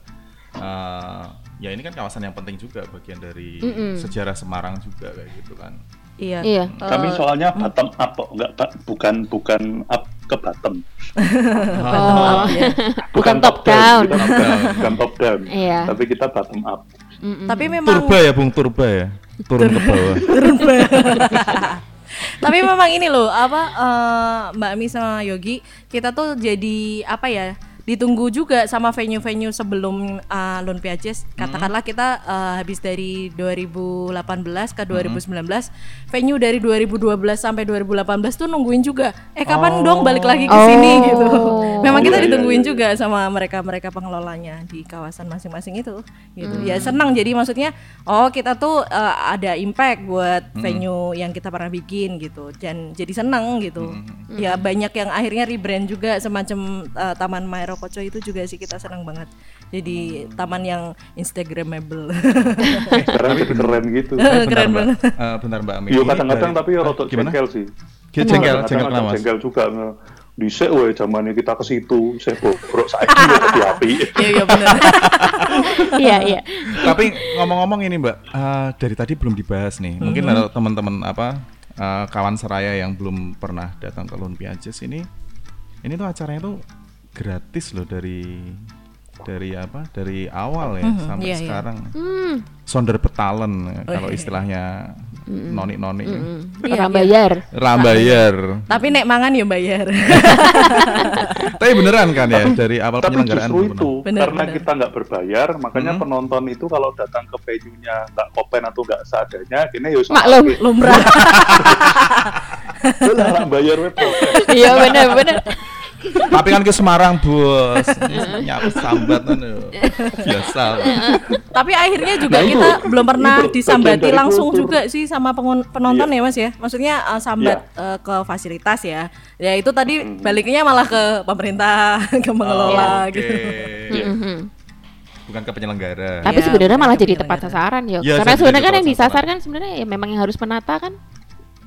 eh, ya ini kan kawasan yang penting juga bagian dari sejarah Semarang juga kayak gitu kan. Iya. Iya. Kami soalnya bottom up, kok, nggak ba- bukan bukan up ke bottom, Oh. Bukan top down, down. kita bukan, bukan top down, Iya. tapi kita bottom up. Tapi memang Turba ya Bung Turba ya, turun ke bawah. Tapi memang ini loh, apa eh, Mbak Mi sama Yogi, kita tuh jadi apa ya? Ditunggu juga sama venue-venue sebelum uh, Lone Piages. Katakanlah kita eh, habis dari 2018 ke 2019, venue dari 2012 sampai 2018 tuh nungguin juga. Eh kapan dong balik lagi ke sini Oh. gitu. Memang kita Iya, iya, ditungguin iya. juga sama mereka-mereka pengelolanya di kawasan masing-masing itu. Gitu. Ya senang jadi maksudnya oh kita tuh eh, ada impact buat venue yang kita pernah bikin gitu dan jadi senang gitu. Ya banyak yang akhirnya rebrand juga semacam eh, Taman Maero Koco itu juga sih kita senang banget. Jadi taman yang instagramable. Keren, keren gitu. Eh, Keren Mbak. banget. Eh, bentar Mbak Ami. Iya kadang-kadang tapi ya rotok Gimana? jengkel sih. Kita jengkel, jengkel kenapa? Jengkel juga nge dhisik wae zamane kita ke situ, saya bobrok saiki kok di api. Iya iya benar. Iya, iya. Tapi ngomong-ngomong ini Mbak, eh, dari tadi belum dibahas nih. Mungkin ada teman-teman apa eh, kawan seraya yang belum pernah datang ke Lone Piages ini, ini tuh acaranya tuh gratis loh dari dari apa? Dari awal ya sampai iya, iya. sekarang. Hmm. Sonder petalen ya, kalau istilahnya noni-noni. Iya, Orang bayar. Rambayar. Tapi nek mangan ya bayar. Tapi beneran kan ya dari awal Tapi penyelenggaraan justru itu. Benar, karena benar. kita nggak berbayar, makanya Hmm. penonton itu kalau datang ke venue-nya nggak kopen atau nggak seadanya, kini ya sama Maklum. Lumrah. Lah, bayar. Iya benar benar. Tapi kan ke Semarang bos, nyapu sambat kan biasa. lah. Tapi akhirnya juga Nah, itu- kita belum pernah itu disambati langsung kultur. juga sih sama penonton Iya. ya Mas ya. Maksudnya uh, sambat Iya. uh, ke fasilitas ya. Ya itu tadi baliknya malah ke pemerintah, ke pengelola Oke. gitu. Mhm. Bukan ke penyelenggara. Tapi Iya, sebenarnya malah jadi tepat penyelenggara. sasaran ya. Iya, Karena sebenarnya kan yang disasar kan sebenarnya ya memang yang harus menata kan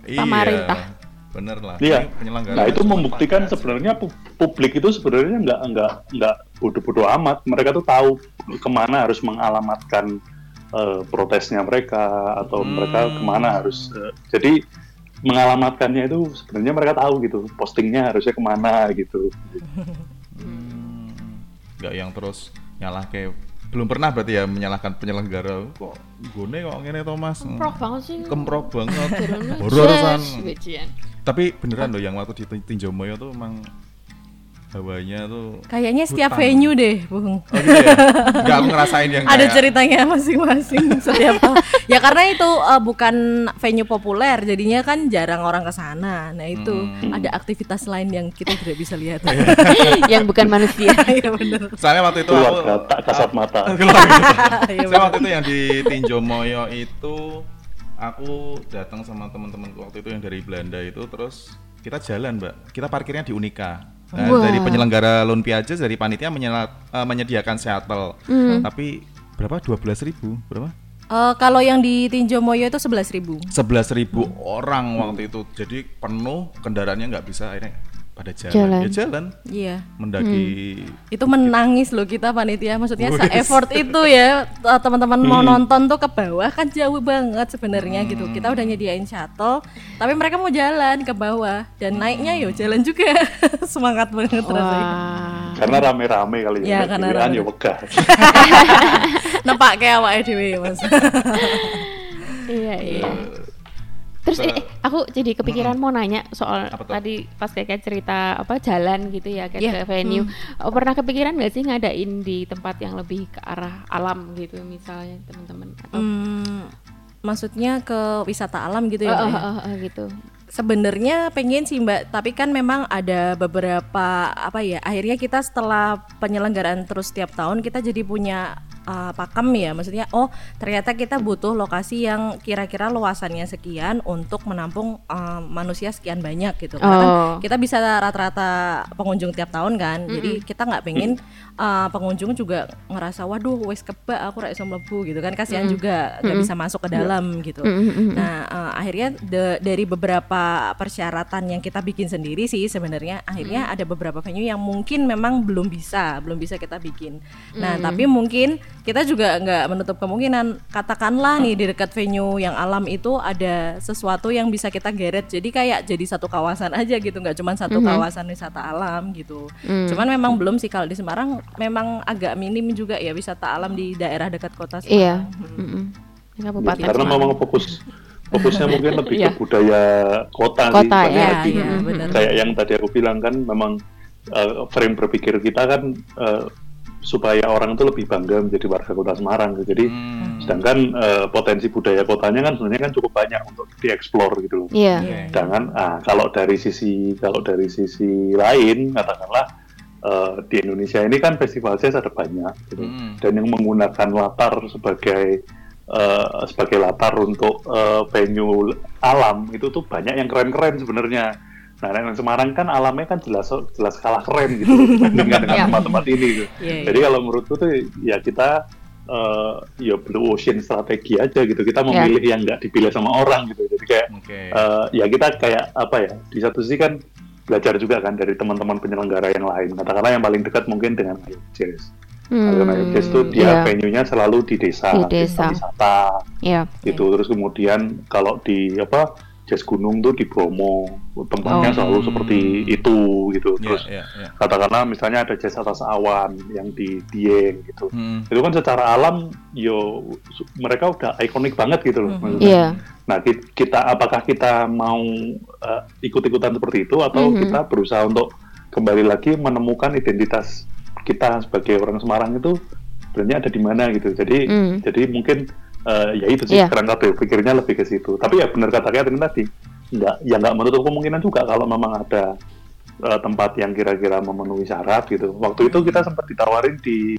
pemerintah. Iya, bener lah. Iya. Penyelenggara Nah itu membuktikan sebenarnya pu- publik itu sebenarnya nggak nggak nggak bodoh-bodoh amat. Mereka tuh tahu ke mana harus mengalamatkan eh, protesnya mereka atau mereka Hmm. ke mana harus. eh, jadi mengalamatkannya itu sebenarnya mereka tahu gitu. Postingnya harusnya ke mana gitu. Hmm, nggak yang terus nyalah kayak belum pernah berarti ya menyalahkan penyelenggara kok gone kok ngene to Mas Kemprok banget sih. kemprok banget Turunnya tapi beneran loh yang waktu di Tin- Tinjomoyo tuh emang hawanya tuh Kayaknya setiap Hutan. venue deh, Bung. oh gitu ya nggak aku ngerasain yang Ada kayak- ceritanya masing-masing setiap ya karena itu uh, bukan venue populer jadinya kan jarang orang ke sana. Nah, itu Hmm. ada aktivitas lain yang kita tidak bisa lihat. yang bukan manusia. Iya benar. soalnya waktu itu Keluar aku tak kasat mata. Iya, saya waktu itu yang di Tinjomoyo itu aku datang sama teman-teman waktu itu yang dari Belanda itu terus kita jalan mbak. Kita parkirnya di Unika Nah, dari penyelenggara Lone Piages dari panitia menyela- eh, menyediakan shuttle. Hmm. tapi berapa? 12.000 ribu? Berapa? Eh, kalau yang di Tinjo Moyo itu 11.000 11.000 ribu orang waktu itu. Jadi penuh kendaraannya nggak bisa akhirnya pada jalan, Jalan. ya jalan Iya. mendaki Itu menangis loh kita panitia. Maksudnya Wih. se-effort itu ya eh, teman-teman mau nonton tuh ke bawah kan jauh banget sebenarnya gitu. Kita udah nyediain shuttle, tapi mereka mau jalan ke bawah dan naiknya yo jalan juga. Semangat banget rasanya. Wah. Karena rame-rame kali Ya, ya, karena rame. ya wegah. Nempak kayak awake dhewe, Mas. Iya iya. Terus ini, eh, aku jadi kepikiran mau nanya soal tadi pas kayak cerita apa jalan gitu ya kayak Iya, ke venue. Oh, pernah kepikiran nggak sih ngadain di tempat yang lebih ke arah alam gitu misalnya teman-teman atau Hmm, maksudnya ke wisata alam gitu ya, Oh, oh, oh, oh, gitu. Sebenarnya pengen sih Mbak, tapi kan memang ada beberapa apa ya. Akhirnya kita setelah penyelenggaraan terus setiap tahun kita jadi punya uh, pakem ya. Maksudnya oh ternyata kita butuh lokasi yang kira-kira luasannya sekian untuk menampung uh, manusia sekian banyak gitu. Karena kan Oh. kita bisa rata-rata pengunjung tiap tahun kan. Jadi kita nggak pengen uh, pengunjung juga ngerasa waduh wes kebak aku ra iso mlebu gitu kan. Kasihan juga nggak bisa masuk ke dalam gitu. Nah, eh, akhirnya de- dari beberapa persyaratan yang kita bikin sendiri sih sebenarnya akhirnya ada beberapa venue yang mungkin memang belum bisa, belum bisa kita bikin. Nah, tapi mungkin kita juga nggak menutup kemungkinan katakanlah nih di dekat venue yang alam itu ada sesuatu yang bisa kita geret. Jadi kayak jadi satu kawasan aja gitu, nggak cuma satu kawasan wisata alam gitu. Cuman memang belum sih kalau di Semarang memang agak minim juga ya wisata alam di daerah dekat kota Iya. Semarang. Mm-mm. Kabupaten Karena memang fokus fokusnya mungkin lebih Iya. ke budaya kota, sih. Kota, Balik ya, lagi. iya, benar. Kayak yang tadi aku bilang kan memang uh, frame berpikir kita kan uh, supaya orang itu lebih bangga menjadi warga kota Semarang. gitu. Jadi Hmm. sedangkan uh, potensi budaya kotanya kan sebenarnya kan cukup banyak untuk dieksplor gitu loh. Iya. Oke. Sedangkan ah, kalau dari sisi kalau dari sisi lain katakanlah eh, di Indonesia ini kan festival jazz ada banyak gitu. Hmm. dan yang menggunakan latar sebagai eh, sebagai latar untuk eh, venue alam itu tuh banyak yang keren-keren sebenarnya. Nah, yang Semarang kan alamnya kan jelas jelas kalah keren gitu dibandingkan dengan Iya. tempat-tempat ini. Gitu. Iya, iya. Jadi kalau menurutku tuh ya kita eh, ya blue ocean strategi aja gitu. Kita Iya. memilih yang nggak dipilih sama orang gitu. Jadi kayak Oke. eh, ya kita kayak apa ya di satu sisi kan belajar juga kan dari teman-teman penyelenggara yang lain katakanlah yang paling dekat mungkin dengan Ayo Jazz Ayo Hmm, Jazz itu dia iya. venue-nya selalu di desa, Di desa. wisata Iya. gitu terus kemudian kalau di apa Jazz Gunung tuh di Bromo tempatnya Oh. selalu seperti itu gitu Iya, terus iya, iya. katakanlah misalnya ada Jazz atas awan yang di Dieng gitu Hmm. itu kan secara alam yo mereka udah ikonik banget gitu loh maksudnya. Iya. Nah, ki- kita apakah kita mau uh, ikut-ikutan seperti itu atau Mhm. kita berusaha untuk kembali lagi menemukan identitas kita sebagai orang Semarang itu sebenarnya ada di mana gitu. Jadi Hmm. jadi mungkin uh, ya itu sih Iya. sekarang kata pikirnya lebih ke situ. Tapi ya benar kata Catherine tadi, nggak ya nggak menutup kemungkinan juga kalau memang ada uh, tempat yang kira-kira memenuhi syarat gitu. Waktu itu kita sempat ditawarin di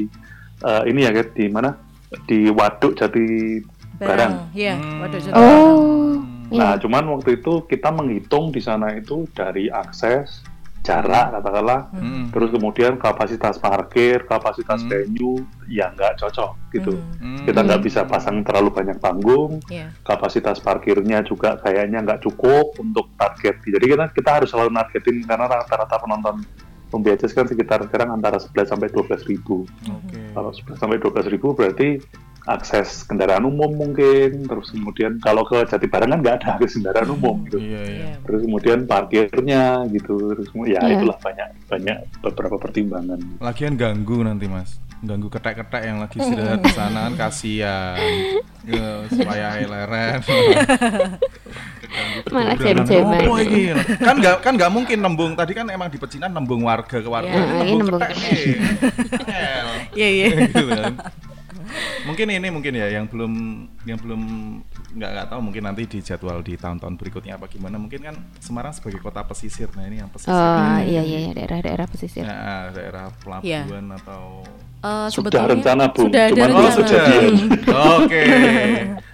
uh, ini ya Kat, di mana di Waduk Jati Barang. Iya, Hmm. waduh Jati Oh. Nah, Iya. cuman waktu itu kita menghitung di sana itu dari akses, jarak katakanlah, Hmm. terus kemudian kapasitas parkir, kapasitas Hmm. venue, ya nggak cocok gitu. Hmm. Kita nggak bisa pasang terlalu banyak panggung, Iya. kapasitas parkirnya juga kayaknya nggak cukup untuk target. Jadi kita kita harus selalu nargetin karena rata-rata penonton pembiajas kan sekitar sekarang antara 11 sampai 12 ribu. Oke. Kalau 11 sampai 12 ribu berarti akses kendaraan umum mungkin, terus kemudian kalau ke Jati Barang kan nggak ada akses kendaraan umum gitu. Iya, iya. Iya. Terus kemudian parkirnya gitu, terus ya Iya. itulah banyak banyak beberapa pertimbangan. Lagian ganggu nanti mas ganggu ketek-ketek yang lagi istirahat di sana kan kasihan Ya, supaya leren Malah jam-jaman. kan nggak kan nggak mungkin nembung tadi kan emang di pecinan nembung warga ke warga Ini ini nembung ketek. Iya, iya. Mungkin ini mungkin ya yang belum yang belum nggak nggak tahu mungkin nanti di jadwal di tahun-tahun berikutnya apa gimana. Mungkin kan Semarang sebagai kota pesisir nah ini yang pesisir Oh, iya iya iya daerah-daerah pesisir. Nah, daerah pelabuhan atau Eh, Sudah rencana, Bung. Sudah ada Cuman Oh belum sudah. kejadian. Oke.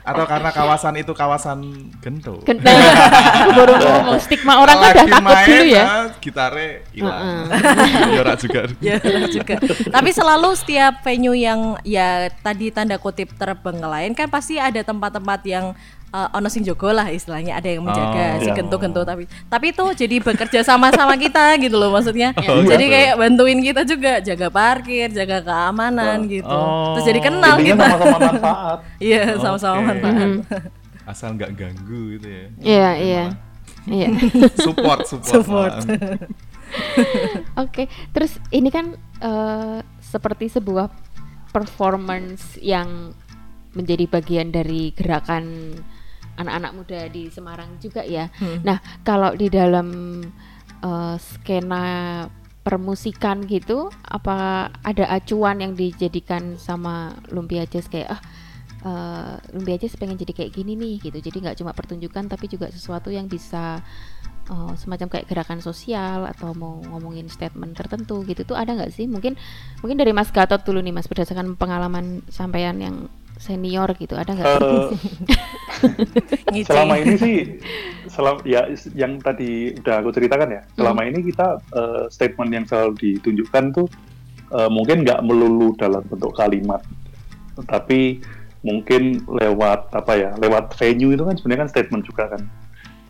Atau karena kawasan itu kawasan gento. Genta. Baru ngomong stigma orang kan udah takut main, dulu ya. Gitare hilang. Ora juga. ya juga. Tapi selalu setiap venue yang ya tadi tanda kutip terbengkalai kan pasti ada tempat-tempat yang uh, ono sing jogo lah istilahnya ada yang menjaga Oh. si Iya. gento-gento tapi tapi itu jadi bekerja sama sama kita gitu loh maksudnya. Oh, jadi gitu. kayak bantuin kita juga jaga parkir, jaga keamanan gitu. Oh. Terus jadi kenal Intinya kita. sama-sama manfaat. Iya, sama-sama Oke. manfaat. Asal nggak ganggu gitu ya. Iya, iya. Iya. Support, support. Support. Oke, terus ini kan eh, seperti sebuah performance yang menjadi bagian dari gerakan anak-anak muda di Semarang juga ya. Nah, kalau di dalam eh, skena permusikan gitu, apa ada acuan yang dijadikan sama Lumpia Jazz kayak ah eh, Lumpia Jazz pengen jadi kayak gini nih gitu. Jadi nggak cuma pertunjukan tapi juga sesuatu yang bisa eh, semacam kayak gerakan sosial atau mau ngomongin statement tertentu gitu tuh ada nggak sih? Mungkin mungkin dari Mas Gatot dulu nih Mas berdasarkan pengalaman sampean yang senior gitu ada nggak? Ngice. selama ini sih selama ya yang tadi udah aku ceritakan ya selama ini kita eh, statement yang selalu ditunjukkan tuh eh, mungkin nggak melulu dalam bentuk kalimat tapi mungkin lewat apa ya lewat venue itu kan sebenarnya kan statement juga kan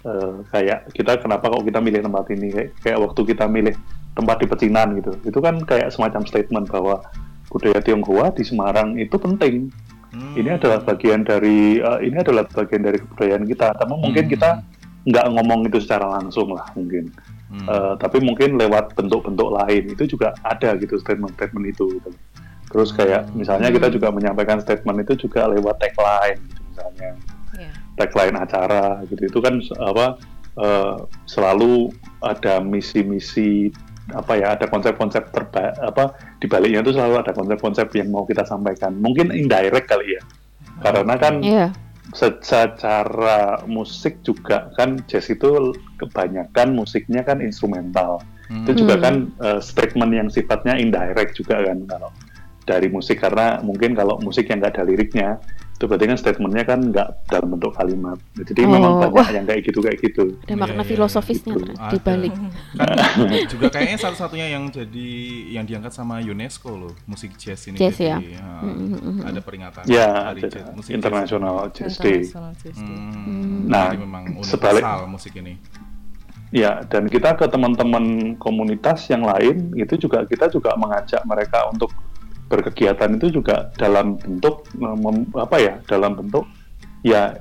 Eh, kayak kita kenapa kok kita milih tempat ini kayak, kayak waktu kita milih tempat di Pecinan gitu itu kan kayak semacam statement bahwa budaya Tionghoa di Semarang itu penting Hmm. ini adalah bagian dari eh, ini adalah bagian dari kebudayaan kita. Tapi mungkin Hmm. kita nggak ngomong itu secara langsung lah mungkin. Hmm. Eh, tapi mungkin lewat bentuk-bentuk lain itu juga ada gitu statement-statement itu. Gitu. Terus kayak Hmm. misalnya kita juga menyampaikan statement itu juga lewat tagline gitu misalnya Iya. tagline acara gitu itu kan apa eh, selalu ada misi-misi apa ya ada konsep-konsep terba apa di baliknya itu selalu ada konsep-konsep yang mau kita sampaikan mungkin indirect kali ya karena kan Iya. se- secara musik juga kan jazz itu kebanyakan musiknya kan instrumental Hmm. itu juga Hmm. kan eh, statement yang sifatnya indirect juga kan kalau dari musik karena mungkin kalau musik yang nggak ada liriknya itu berarti kan statementnya kan nggak dalam bentuk kalimat jadi Oh, memang banyak wah. yang kayak gitu kayak gitu Ada makna iya, filosofisnya gitu. Di balik. Kan juga kayaknya satu-satunya yang jadi yang diangkat sama UNESCO loh musik jazz ini Jazz jadi, ya? ya, Mm, mm, mm, ada peringatan ya hari jazz- musik international jazz day International Jazz jazz. Day. Hmm, Nah, memang sebalik- musik ini Ya, dan kita ke teman-teman komunitas yang lain itu juga kita juga mengajak mereka untuk berkegiatan itu juga dalam bentuk eh, mem- apa ya? Dalam bentuk ya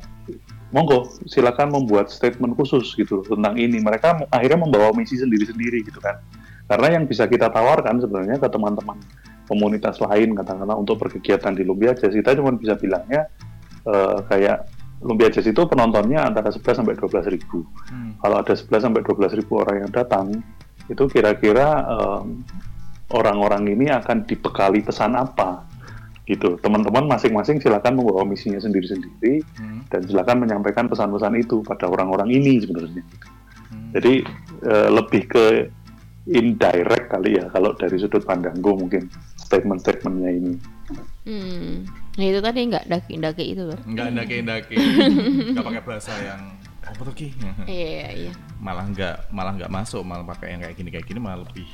monggo silakan membuat statement khusus gitu tentang ini. Mereka akhirnya membawa misi sendiri-sendiri gitu kan. Karena yang bisa kita tawarkan sebenarnya ke teman-teman komunitas lain katakanlah untuk berkegiatan di Lumbia Jazz kita cuma bisa bilangnya eh, kayak Lumbia Jazz itu penontonnya antara 11 sampai 12 ribu Hmm. kalau ada 11 sampai 12 ribu orang yang datang, itu kira-kira em, orang-orang ini akan dibekali pesan apa? Gitu. Teman-teman masing-masing silakan membawa misinya sendiri-sendiri Hmm. dan silakan menyampaikan pesan-pesan itu pada orang-orang ini sebenarnya. Hmm. Jadi eh, lebih ke indirect kali ya kalau dari sudut pandangku mungkin statement-statementnya ini. Hmm. Nah itu tadi nggak daki-daki itu loh. nggak ndaki-ndaki nggak pakai bahasa yang apa tuh ki Iya iya. malah nggak malah nggak masuk malah pakai yang kayak gini kayak gini malah lebih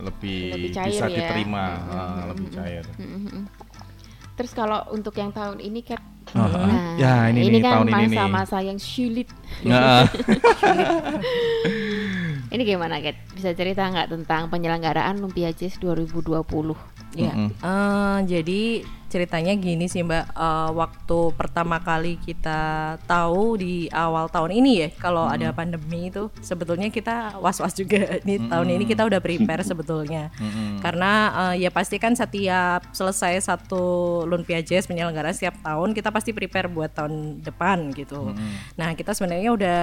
lebih, Lebih cair bisa ya. diterima Mm, ah, mm, lebih mm, cair Mm, mm, mm. Terus kalau untuk yang tahun ini Kat, Oh, nah, ya ini, nih kan tahun ini nih masa-masa yang sulit. Nggak, Ini gimana Kat? Bisa cerita nggak tentang penyelenggaraan Lumpia Jazz 2020? Ya, Mm-mm. eh, jadi ceritanya gini sih Mbak, Eh, waktu pertama kali kita tahu di awal tahun ini ya, kalau ada pandemi itu sebetulnya kita was-was juga nih tahun ini kita udah prepare sebetulnya, Mm-mm. karena eh, ya pasti kan setiap selesai satu Lumpia Jazz penyelenggara setiap tahun kita pasti prepare buat tahun depan gitu. Mm-mm. Nah kita sebenarnya udah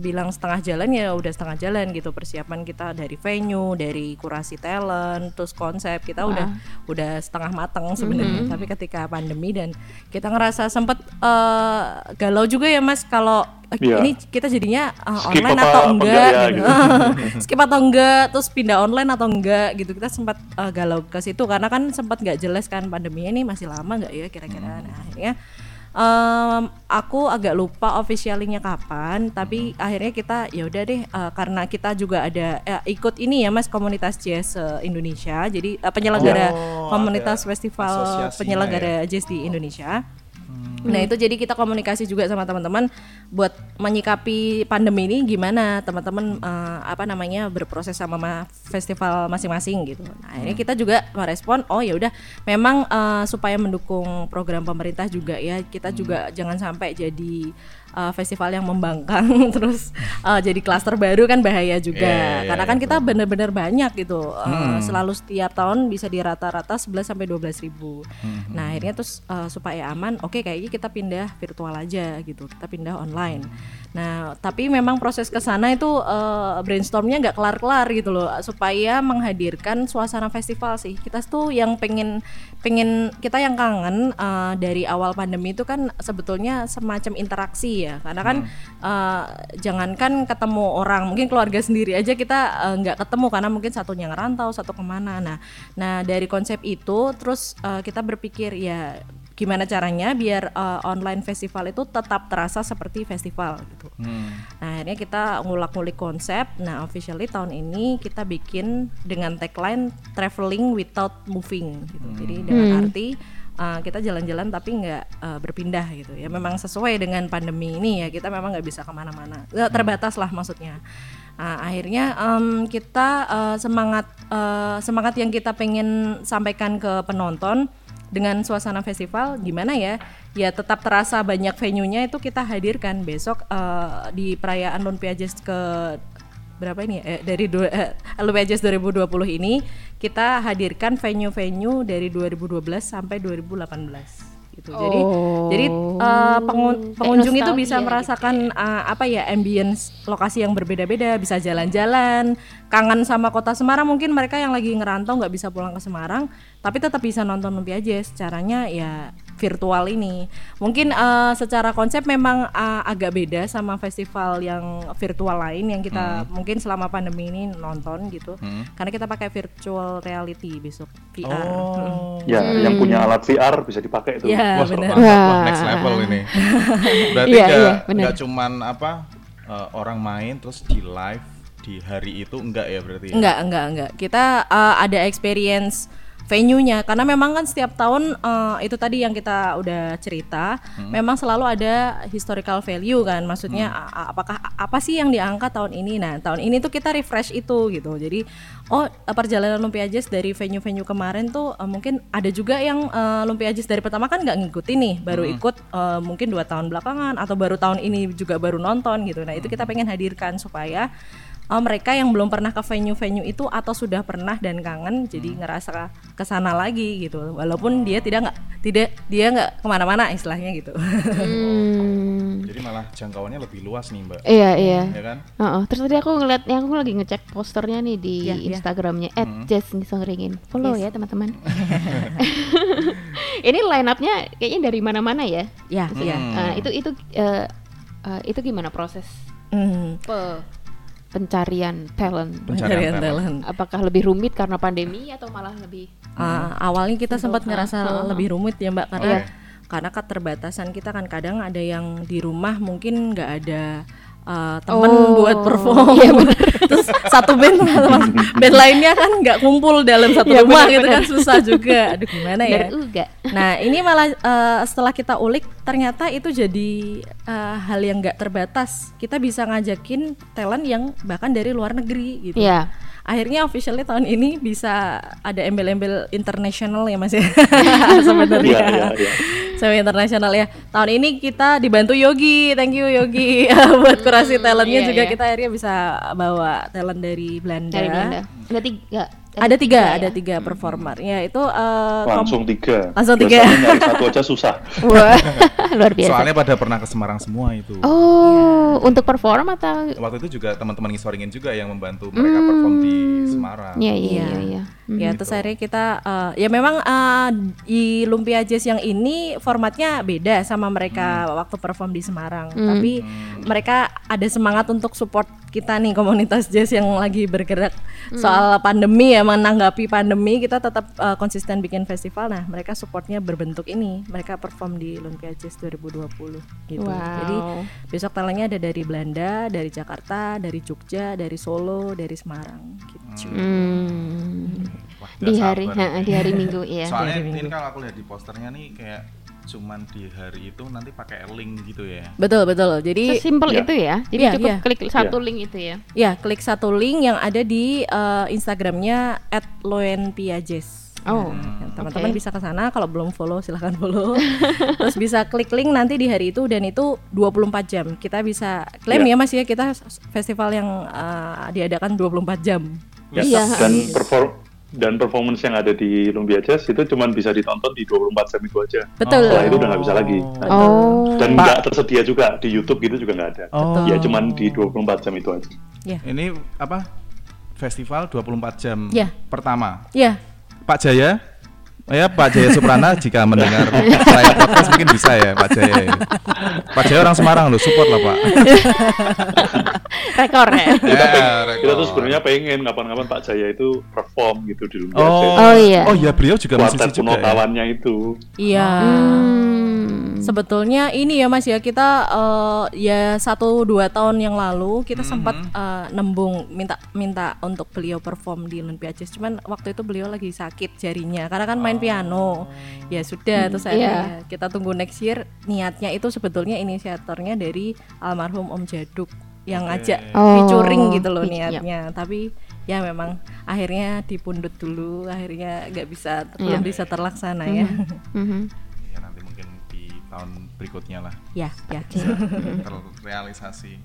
bilang setengah jalan ya udah setengah jalan gitu persiapan kita dari venue, dari kurasi talent, terus konsep kita udah udah setengah matang sebenarnya. Tapi ketika pandemi dan kita ngerasa sempet eh, galau juga ya mas kalau eh, Iya. ini kita jadinya Skip online apa- atau apa enggak, enggak ya, gitu. gitu. skip atau enggak, terus pindah online atau enggak gitu kita sempat eh, galau ke situ karena kan sempat nggak jelas kan pandeminya ini masih lama nggak ya kira-kira. Nah akhirnya em, aku agak lupa officialnya kapan, tapi akhirnya kita ya udah deh eh, karena kita juga ada eh, ikut ini ya Mas komunitas jazz eh, Indonesia. Jadi eh, penyelenggara Oh, komunitas festival asosiasinya penyelenggara ya? jazz di Indonesia. Nah itu jadi kita komunikasi juga sama teman-teman buat menyikapi pandemi ini gimana teman-teman eh, apa namanya berproses sama ma- festival masing-masing gitu. Nah akhirnya kita juga merespon oh ya udah memang eh, supaya mendukung program pemerintah juga ya kita juga jangan sampai jadi eh, festival yang membangkang terus eh, jadi klaster baru kan bahaya juga Iya, iya, karena iya, kan kita benar-benar banyak gitu Eh, selalu setiap tahun bisa di rata-rata 11 sampai 12 ribu. Nah akhirnya terus eh, supaya aman, oke kayaknya kita pindah virtual aja gitu, kita pindah online. Nah tapi memang proses ke sana itu eh, brainstormnya nggak kelar-kelar gitu loh, supaya menghadirkan suasana festival sih. Kita tuh yang pengen pengen kita yang kangen eh, dari awal pandemi itu kan sebetulnya semacam interaksi ya, karena kan eh, jangankan ketemu orang, mungkin keluarga sendiri aja kita nggak ketemu karena mungkin satunya ngerantau, satu ke mana. Nah, nah dari konsep itu terus eh, kita berpikir ya gimana caranya biar eh, online festival itu tetap terasa seperti festival gitu. Hmm. Nah akhirnya kita ngulak-ngulik konsep. Nah officially tahun ini kita bikin dengan tagline traveling without moving gitu. Jadi dengan arti uh, kita jalan-jalan tapi nggak uh, berpindah gitu ya. Memang sesuai dengan pandemi ini ya kita memang nggak bisa ke mana-mana. Nggak terbatas lah maksudnya. Nah, akhirnya em, kita uh, semangat uh, semangat yang kita pengen sampaikan ke penonton dengan suasana festival gimana ya? Ya tetap terasa banyak venue-nya itu kita hadirkan. Besok eh, di perayaan Lumpia Jazz ke berapa ini? Ya? Eh, dari dua, eh, Jazz 2020 ini kita hadirkan venue-venue dari 2012 sampai 2018 gitu. Jadi Oh. jadi eh, pengun- pengunjung itu bisa gitu merasakan eh, apa ya ambience lokasi yang berbeda-beda bisa jalan-jalan. Kangen sama kota Semarang mungkin mereka yang lagi ngerantau nggak bisa pulang ke Semarang tapi tetap bisa nonton Lumpia Jazz caranya ya virtual ini mungkin eh, secara konsep memang eh, agak beda sama festival yang virtual lain yang kita mungkin selama pandemi ini nonton gitu karena kita pakai virtual reality besok VR Oh. Ya, yang punya alat VR bisa dipakai itu. Ya, Wah, mantap, wah, Wah. next level ini. Berarti nggak iya, benar. nggak cuman apa eh, orang main terus di live di hari itu enggak ya berarti? ya? Enggak, enggak, enggak. Kita uh, ada experience venue-nya karena memang kan setiap tahun uh, itu tadi yang kita udah cerita, memang selalu ada historical value kan. Maksudnya a- apakah apa sih yang diangkat tahun ini? Nah, tahun ini tuh kita refresh itu gitu. Jadi, oh perjalanan Lumpia Jazz dari venue-venue kemarin tuh uh, mungkin ada juga yang uh, Lumpia Jazz dari pertama kan nggak ngikutin nih, baru ikut uh, mungkin dua tahun belakangan atau baru tahun ini juga baru nonton gitu. Nah, itu kita pengen hadirkan supaya Oh, mereka yang belum pernah ke venue-venue itu atau sudah pernah dan kangen jadi ngerasa ke sana lagi gitu walaupun dia tidak nggak tidak dia nggak ke mana-mana istilahnya gitu Hmm. Jadi malah jangkauannya lebih luas nih mbak, Iya iya. ya kan? Heeh. Terus tadi aku ngeliat, yang aku lagi ngecek posternya nih di Iya, iya. Instagramnya @jazz ngisengringin. Follow Yes. ya teman-teman. Ini line up-nya kayaknya dari mana-mana ya. ya ya Hmm. Nah, itu itu eh, eh, itu gimana proses Hmm. pe- pencarian talent? Pencarian Pencarian talent. talent. Apakah lebih rumit karena pandemi atau malah lebih Ah, awalnya kita sempat ngerasa lebih rumit ya mbak karena Oke. karena keterbatasan kita kan kadang ada yang di rumah mungkin nggak ada uh, temen Oh, buat perform iya terus satu band band lainnya kan nggak kumpul dalam satu Iya, rumah benar, gitu kan susah juga aduh gimana ya Bener juga? Nah ini malah eh, setelah kita ulik ternyata itu jadi eh, hal yang nggak terbatas. Kita bisa ngajakin talent yang bahkan dari luar negeri gitu. Iya. Akhirnya officially tahun ini bisa ada embel-embel internasional ya mas ya sebenarnya. Iya, iya, iya. Sama internasional ya. Tahun ini kita dibantu Yogi, thank you Yogi buat kurasi talentnya iya, juga iya. kita akhirnya bisa bawa talent dari Belanda. Dari Belanda. Ada tiga. Ada tiga, ya? ada tiga performer. Ya itu eh, kom- Langsung tiga. Langsung tiga. Biasanya nyari satu aja susah. Wah, luar biasa. Soalnya pada pernah ke Semarang semua itu. Oh. Untuk perform atau Waktu itu juga teman-teman ngisoringin juga yang membantu mereka perform di Semarang. Iya, iya, Iya. iya, iya. Hmm. Ya terus akhirnya kita eh, ya memang eh, di Lumpia Jazz yang ini formatnya beda sama mereka waktu perform di Semarang. Tapi mereka ada semangat untuk support kita nih komunitas jazz yang lagi bergerak soal pandemi ya menanggapi pandemi kita tetap eh, konsisten bikin festival. Nah mereka supportnya berbentuk ini. Mereka perform di Lumpia Jazz 2020 gitu. Wow. Jadi besok talentnya ada dari Belanda, dari Jakarta, dari Jogja, dari Solo, dari Semarang gitu. Hmm. Wah, Di hari ha, di hari Minggu ya. Soalnya ini kalau aku lihat di posternya nih kayak cuman di hari itu nanti pakai link gitu ya. Betul betul. Jadi Sesimpel Iya. itu ya. Jadi Iya, cukup iya. klik satu link itu ya. ya klik satu link yang ada di eh, Instagramnya @loenpiajes. Oh. Nah, teman-teman oke. bisa ke sana kalau belum follow silahkan follow. Terus bisa klik link nanti di hari itu dan itu 24 jam. Kita bisa klaim Iya. ya Mas ya kita festival yang eh, diadakan 24 jam. Ya, Iya. dan perform dan performance yang ada di Lumbia Jazz itu cuma bisa ditonton di 24 jam itu aja. Betul. Setelah itu udah nggak bisa lagi. Oh. Dan nggak tersedia juga di YouTube gitu juga nggak ada. Oh. Ya cuman di 24 jam itu aja. Ya. Ini apa? Festival 24 jam Ya. pertama. Ya, Pak Jaya, ya Pak Jaya Suprana jika mendengar saya podcast mungkin bisa ya Pak Jaya. Pak Jaya orang Semarang loh, support lah Pak. Rekor ya. Ya, Kita tuh rekor. sebenarnya pengen kapan-kapan Pak Jaya itu perform gitu di Lumbia Oh. Oh, iya. Oh iya, beliau juga Kuartet juga ya. itu. iya. Hmm. Sebetulnya ini ya Mas ya kita eh, ya satu dua tahun yang lalu kita sempat eh, nembung minta minta untuk beliau perform di Olympia Jazz. Cuman waktu itu beliau lagi sakit jarinya karena kan main piano. Ya sudah terus akhirnya kita tunggu next year. Niatnya itu sebetulnya inisiatornya dari almarhum Om Jaduk yang ngajak Oh, featuring gitu loh yap. niatnya. Tapi ya memang akhirnya dipundut dulu, akhirnya nggak bisa belum bisa terlaksana ya. Mhm. Ya nanti mungkin di tahun berikutnya lah ya, ya. terrealisasi.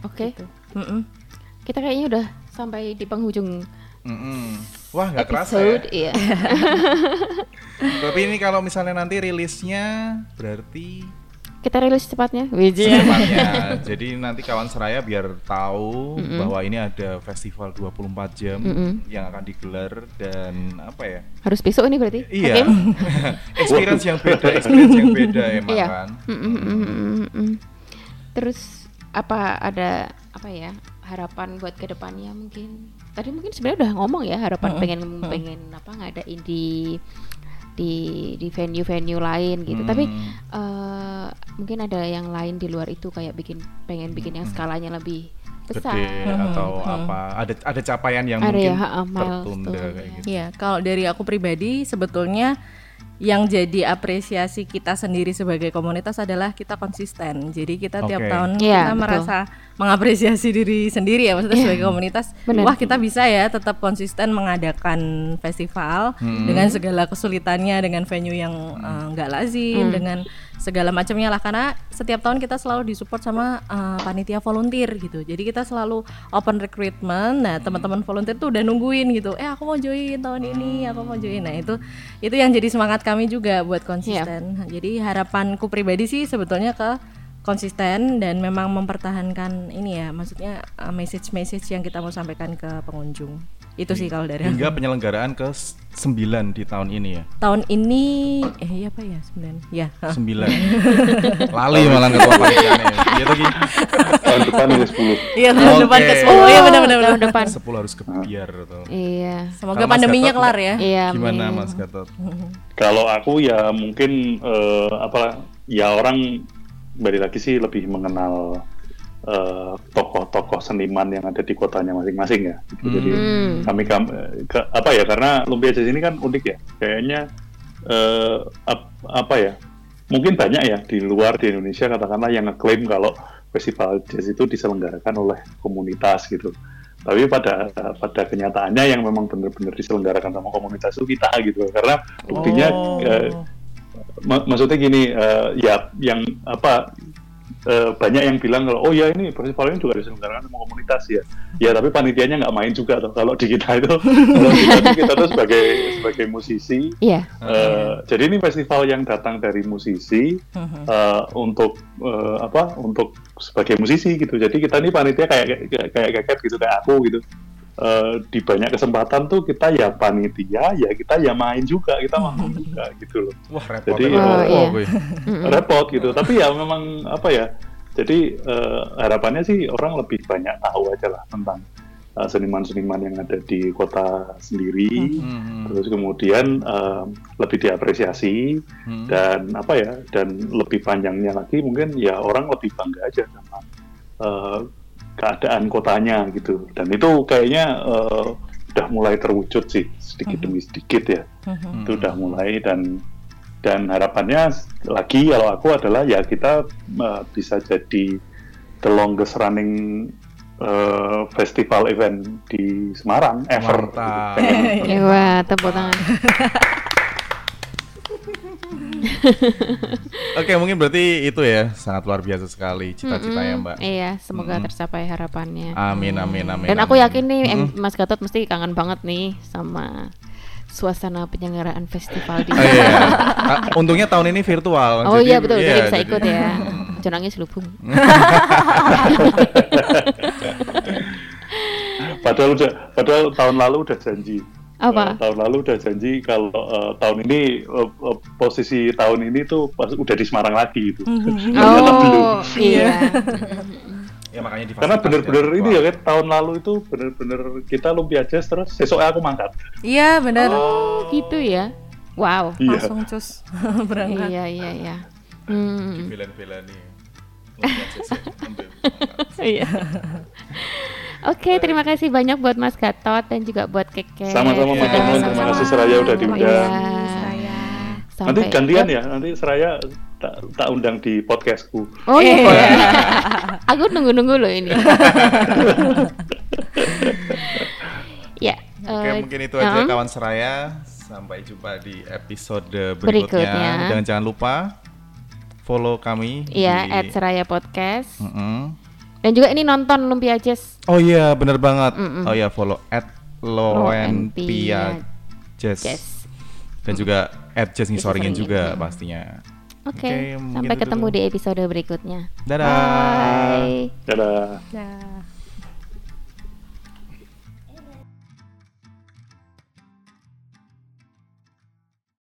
Oke. Mm-mm. Kita kayaknya udah sampai di penghujung Mm-mm. Wah nggak kerasa ya. iya. Tapi ini kalau misalnya nanti rilisnya berarti Kita rilis cepatnya. Secepatnya. Jadi nanti kawan seraya biar tahu bahwa ini ada festival 24 jam yang akan digelar dan apa ya? Harus besok ini berarti? Iya. Experience yang beda, experience yang beda emang Iya. kan. Mm, mm, mm, mm, mm, mm. Terus apa ada apa ya harapan buat ke depannya mungkin? Tadi mungkin sebenarnya udah ngomong ya harapan pengen pengen apa ngadain di di di venue-venue lain gitu. Tapi eh, mungkin ada yang lain di luar itu kayak bikin pengen bikin yang skalanya lebih besar. Gede atau apa? Ada ada capaian yang Ada mungkin ya, tertunda kayak gitu. Iya, kalau dari aku pribadi sebetulnya yang jadi apresiasi kita sendiri sebagai komunitas adalah kita konsisten. Jadi kita tiap Oke. tahun Iya, kita betul. merasa mengapresiasi diri sendiri ya maksudnya sebagai komunitas. Benar. Wah, kita bisa ya tetap konsisten mengadakan festival dengan segala kesulitannya dengan venue yang eh, nggak lazim, dengan segala macamnya lah karena setiap tahun kita selalu disupport sama eh, panitia volunteer gitu. Jadi kita selalu open recruitment. Nah, teman-teman volunteer tuh udah nungguin gitu. Eh, aku mau join tahun ini, aku mau join. Nah, itu itu yang jadi semangat kami juga buat konsisten. Jadi harapanku pribadi sih sebetulnya ke konsisten dan memang mempertahankan ini ya, maksudnya uh, message-message yang kita mau sampaikan ke pengunjung. Itu sih kalau dari aku. Hingga penyelenggaraan ke 9 di tahun ini ya. tahun ini eh iya apa ya sembilan ya 9. Lali malah ketua panitianya. Iya tuh Ki. Tahun depan ini 10. iya tahun Oke. depan ke sepuluh iya benar-benar tahun depan. 10 harus kebiar tuh. Iya. semoga Kalau pandeminya Gatot, kelar ya Iya. Gimana amin. Mas Gatot? Kalau aku ya mungkin eh, apa ya orang balik lagi sih lebih mengenal eh, tokoh-tokoh seniman yang ada di kotanya masing-masing ya. Gitu. Jadi Hmm. kami kam- eh, ke- apa ya karena lumpia jazz ini kan unik ya. Kayaknya eh, ap- apa ya? Mungkin banyak ya di luar di Indonesia katakanlah yang ngeklaim kalau festival jazz itu diselenggarakan oleh komunitas gitu. Tapi pada pada kenyataannya yang memang benar-benar diselenggarakan sama komunitas itu kita gitu. Karena buktinya Oh. eh, mak- maksudnya gini eh, ya yang apa eh, banyak yang bilang kalau oh ya ini festival ini juga diselenggarakan sama komunitas ya. Ya tapi panitianya nggak main juga tuh. Kalau di kita itu, kalau kita, tuh- kita tuh sebagai sebagai musisi. Iya. eh, jadi ini festival yang datang dari musisi eh, untuk eh, apa? Untuk sebagai musisi gitu. Jadi kita ini panitia kayak kayak kayak keket gitu kayak aku gitu. Eh, di banyak kesempatan tuh kita ya panitia, ya kita ya main juga, kita manggung juga gitu loh Wah repot. Jadi, repot. Oh, iya. gue. repot gitu tapi ya memang apa ya jadi eh, harapannya sih orang lebih banyak tahu aja lah tentang eh, seniman-seniman yang ada di kota sendiri Hmm. terus kemudian eh, lebih diapresiasi Hmm. dan apa ya dan lebih panjangnya lagi mungkin ya orang lebih bangga aja sama eh, keadaan kotanya gitu dan itu kayaknya eh, udah mulai terwujud sih sedikit demi sedikit ya Hmm. itu udah mulai dan dan harapannya lagi kalau aku adalah ya kita uh, bisa jadi the longest running uh, festival event di Semarang ever. Mantap. Pengen- Ya, wah, tepuk tangan. Oke mungkin berarti itu ya sangat luar biasa sekali cita-cita ya Mm-mm. Mbak. Iya, semoga Mm-mm. tercapai harapannya. Amin amin amin. Dan aku amin. yakin nih Em- Mas Gatot mesti kangen banget nih sama suasana penyelenggaraan festival di Oh, iya. Ah, Untungnya tahun ini virtual. Oh jadi- iya betul, jadi bisa jadi- ikut ya. Jangan nangis lubung. Padahal udah padahal tahun lalu udah janji. Apa? Uh, tahun lalu udah janji kalau uh, tahun ini uh, uh, posisi tahun ini tuh pas udah di Semarang lagi gitu. Belum. Oh iya. Ya makanya Karena difasilitasi bener-bener virtual. ini ya kan tahun lalu itu bener-bener kita lumpia jazz terus besoknya aku mangkat. Iya benar. Oh gitu ya. Wow. Iya. Langsung cus berangkat. Iya iya iya. Hmm. Ya, ambil. Iya. Oke, terima kasih banyak buat Mas Gatot dan juga buat Keke. Sama-sama Mas Gatot. Gatot, terima kasih Seraya udah diundang. Iya. Saya. Nanti gantian ya, nanti Seraya tak, tak undang di podcastku. Oh iya. Iya. Aku nunggu-nunggu loh ini. ya. Oke, eh, mungkin itu aja um, kawan seraya. Sampai jumpa di episode berikutnya. Berikutnya. Dan jangan lupa follow kami Iya, di at Seraya Podcast. Mm-mm. Dan juga ini nonton Lumpia Jazz. Oh iya, bener banget. Mm-mm. Oh iya, follow at Loenpia Jazz. Jazz. Dan juga at Jazz Ngisoringin juga mm. pastinya. Oke, Oke, mungkin sampai ketemu dulu. di episode berikutnya. Dadah. Bye. Dadah. Dah.